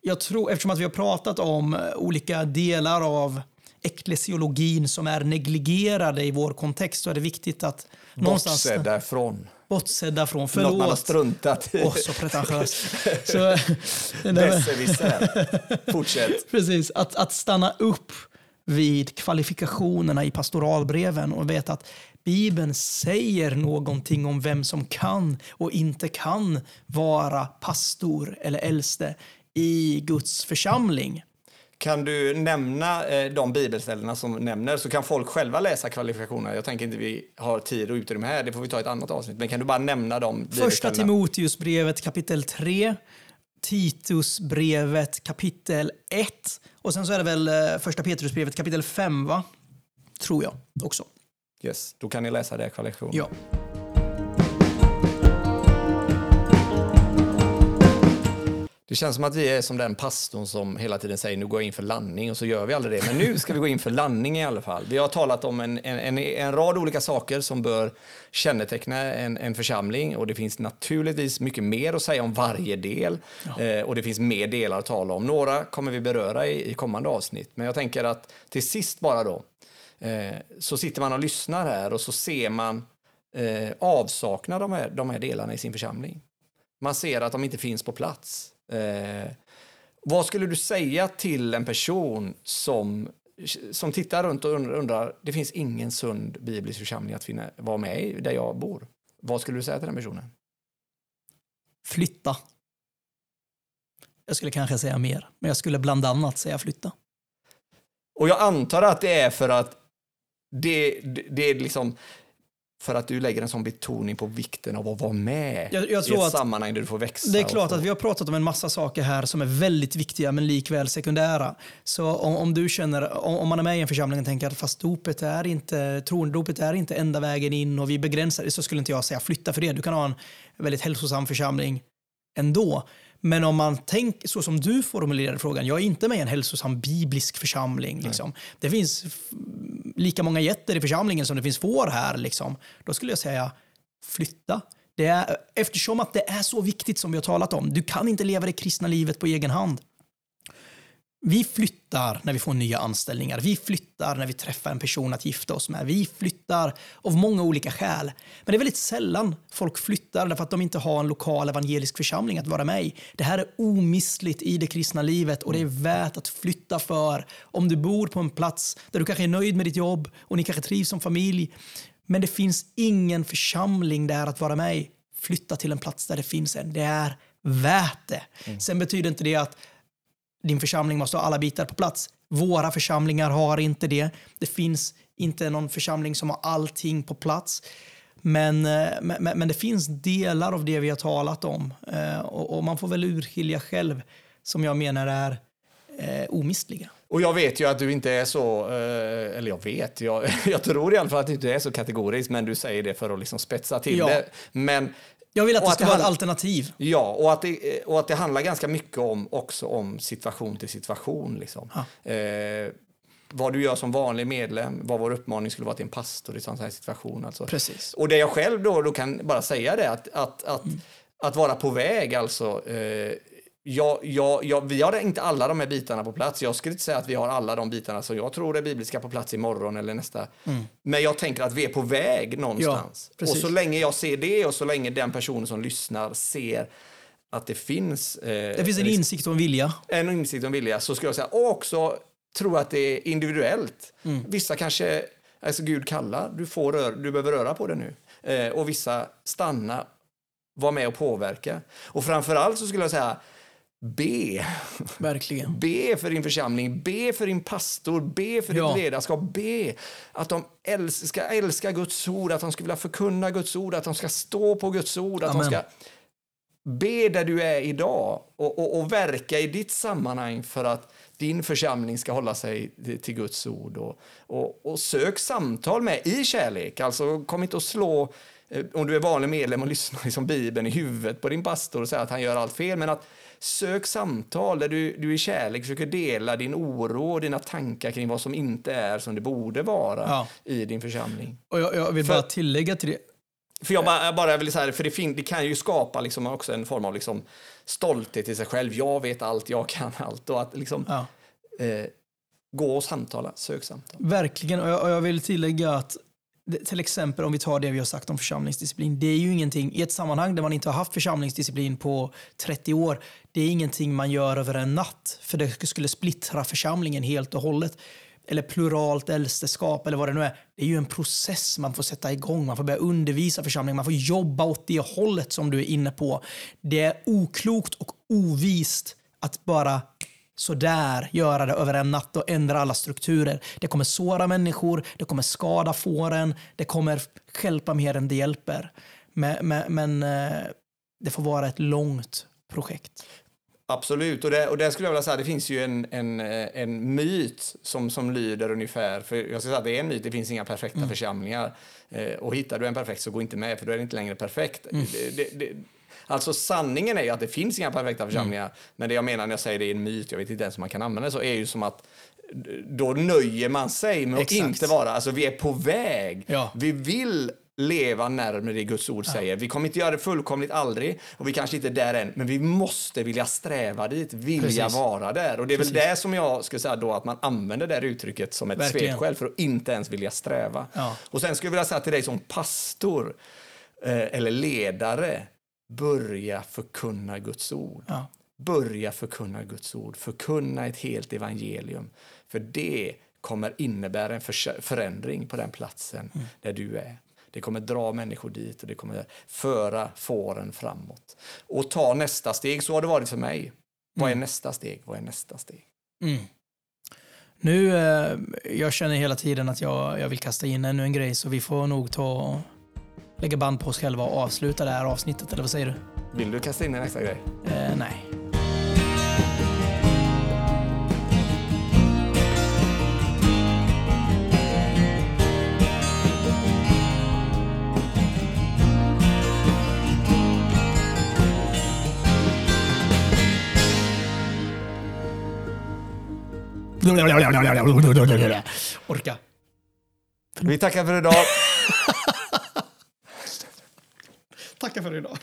jag tror, eftersom att vi har pratat om eh, olika delar av eklesiologin som är negligerade i vår kontext så är det viktigt att någonstans bortsedda från. bortsedda från. Något man har Förlåt. struntat i. Åh, så pretentiöst. Besserwisser. Fortsätt. Precis, att, att stanna upp vid kvalifikationerna i pastoralbreven och veta att Bibeln säger någonting om vem som kan och inte kan vara pastor eller äldste i Guds församling. kan du nämna eh, de bibelställena som nämner så kan folk själva läsa kvalifikationerna. Jag tänker inte vi har tid och utrymme här, det får vi ta i ett annat avsnitt. Men kan du bara nämna dem? Första Timoteusbrevet kapitel 3, Titusbrevet kapitel 1 och sen så är det väl eh, första Petrusbrevet kapitel 5 va? Tror jag också. Yes, då kan ni läsa det kvalifikationen. Ja. Det känns som att vi är som den pastorn som hela tiden säger nu går jag in för landning och så gör vi aldrig det. Men nu ska vi gå in för landning i alla fall. Vi har talat om en, en, en rad olika saker som bör känneteckna en, en församling och det finns naturligtvis mycket mer att säga om varje del ja. eh, och det finns mer delar att tala om. Några kommer vi beröra i, i kommande avsnitt, men jag tänker att till sist bara då eh, så sitter man och lyssnar här och så ser man eh, avsaknad av de här, de här delarna i sin församling. Man ser att de inte finns på plats. Eh, vad skulle du säga till en person som, som tittar runt och undrar, det finns ingen sund biblisk församling att finna, vara med i där jag bor. Vad skulle du säga till den personen? Flytta. Jag skulle kanske säga mer, men jag skulle bland annat säga flytta. Och jag antar att det är för att det, det, det är liksom för att du lägger en sån betoning på vikten av att vara med jag, jag i ett sammanhang där du får växa. Det är klart att vi har pratat om en massa saker här som är väldigt viktiga men likväl sekundära. Så om, om du känner, om, om, man är med i en församling och tänker att fast dopet är inte, trondopet är inte enda vägen in och vi begränsar det så skulle inte jag säga flytta för det. Du kan ha en väldigt hälsosam församling ändå. Men om man tänker så som du formulerade frågan, jag är inte med i en hälsosam biblisk församling. Liksom. Det finns lika många getter i församlingen som det finns får här. Liksom. Då skulle jag säga flytta. Det är, eftersom att det är så viktigt som vi har talat om. Du kan inte leva det kristna livet på egen hand. Vi flyttar när vi får nya anställningar. Vi flyttar när vi träffar en person att gifta oss med. Vi flyttar av många olika skäl. Men det är väldigt sällan folk flyttar därför att de inte har en lokal evangelisk församling att vara med i. Det här är omistligt i det kristna livet och det är värt att flytta för. Om du bor på en plats där du kanske är nöjd med ditt jobb och ni kanske trivs som familj, men det finns ingen församling där att vara med i. Flytta till en plats där det finns en. Det är värt det. Mm. Sen betyder inte det att din församling måste ha alla bitar på plats. Våra församlingar har inte det. Det finns inte någon församling som har allting på plats. Men, eh, men, men det finns delar av det vi har talat om eh, och, och man får väl urskilja själv som jag menar är eh, omistliga. Och jag vet ju att du inte är så, eh, eller jag vet, jag, jag tror i alla fall att du inte är så kategorisk, men du säger det för att liksom spetsa till ja. det. Men jag vill att det ska att det vara ett alternativ. Ja, och att, det, och att det handlar ganska mycket om, också om situation till situation. Liksom. Eh, vad du gör som vanlig medlem, vad vår uppmaning skulle vara till en pastor i en sån här situation. Alltså. Precis. Och det jag själv då, då kan bara säga det, att, att, att, mm. att vara på väg, alltså. Eh, jag, jag, jag, vi har inte alla de här bitarna på plats. Jag skulle inte säga att vi har alla de bitarna som jag tror är bibliska på plats imorgon eller nästa. Mm. Men jag tänker att vi är på väg någonstans. Ja, och så länge jag ser det och så länge den personen som lyssnar ser att det finns... Eh, det finns en insikt och en vilja. En insikt och en vilja. Så skulle jag säga. Och också tro att det är individuellt. Mm. Vissa kanske, alltså Gud kallar, du, får rör, du behöver röra på det nu. Eh, och vissa stanna, var med och påverka. Och framförallt så skulle jag säga Be. Verkligen. Be för din församling, be för din pastor, be för ja. ditt ledarskap. Be att de älska, ska älska Guds ord, att de ska vilja förkunna Guds ord, att de ska stå på Guds ord. Att Amen. de ska be där du är idag och, och, och, verka i ditt sammanhang för att din församling ska hålla sig till Guds ord. Och, och, och sök samtal med i kärlek. Alltså kom inte och slå eh, om du är vanlig medlem och lyssnar liksom Bibeln i huvudet på din pastor och säger att han gör allt fel. Men att Sök samtal där du, du i kärlek försöker dela din oro och dina tankar kring vad som inte är som det borde vara ja. i din församling. Och jag, jag vill för, bara tillägga till det. För jag bara, bara vill säga, för det, fin, det kan ju skapa liksom också en form av liksom stolthet i sig själv. Jag vet allt, jag kan allt. Och att liksom, ja. eh, gå och samtala, sök samtal. Verkligen, och jag, och jag vill tillägga att till exempel om vi tar det vi har sagt om församlingsdisciplin. Det är ju ingenting, i ett sammanhang där man inte har haft församlingsdisciplin på 30 år, det är ingenting man gör över en natt. För det skulle splittra församlingen helt och hållet. Eller pluralt äldsteskap eller vad det nu är. Det är ju en process man får sätta igång. Man får börja undervisa församlingen. Man får jobba åt det hållet som du är inne på. Det är oklokt och ovist att bara så där göra det över en natt och ändra alla strukturer. Det kommer såra människor, det kommer skada fåren, det kommer hjälpa mer än det hjälper. Men, men, men eh, det får vara ett långt projekt. Absolut, och det, och det skulle jag vilja säga, det finns ju en, en, eh, en myt som, som lyder ungefär, för jag ska säga att det är en myt, det finns inga perfekta mm. församlingar. Eh, och hittar du en perfekt så gå inte med, för då är det inte längre perfekt. Mm. Det, det, alltså sanningen är ju att det finns inga perfekta mm. församlingar, mm. men det jag menar när jag säger det är en myt, jag vet inte ens om man kan använda det så, är ju som att då nöjer man sig med att Exakt. inte vara, alltså vi är på väg. Ja. Vi vill leva närmare det Guds ord säger. Vi kommer inte göra det fullkomligt aldrig och vi kanske inte är där än, men vi måste vilja sträva dit, vilja Precis. vara där. Och det är Precis. väl det som jag skulle säga då att man använder det uttrycket som ett svepskäl för att inte ens vilja sträva. Ja. Och sen skulle jag vilja säga till dig som pastor eh, eller ledare, börja förkunna Guds ord. Ja. Börja förkunna Guds ord, förkunna ett helt evangelium. För det kommer innebära en förändring på den platsen mm. där du är. Det kommer dra människor dit och det kommer föra fåren framåt. Och ta nästa steg. Så har det varit för mig. Vad är mm. nästa steg? Vad är nästa steg? Mm. Nu, eh, jag känner hela tiden att jag, jag vill kasta in ännu en grej så vi får nog ta lägga band på oss själva och avsluta det här avsnittet, eller vad säger du? Vill du kasta in en extra grej? Eh, nej. Orka. Vi tackar för idag. tackar för idag.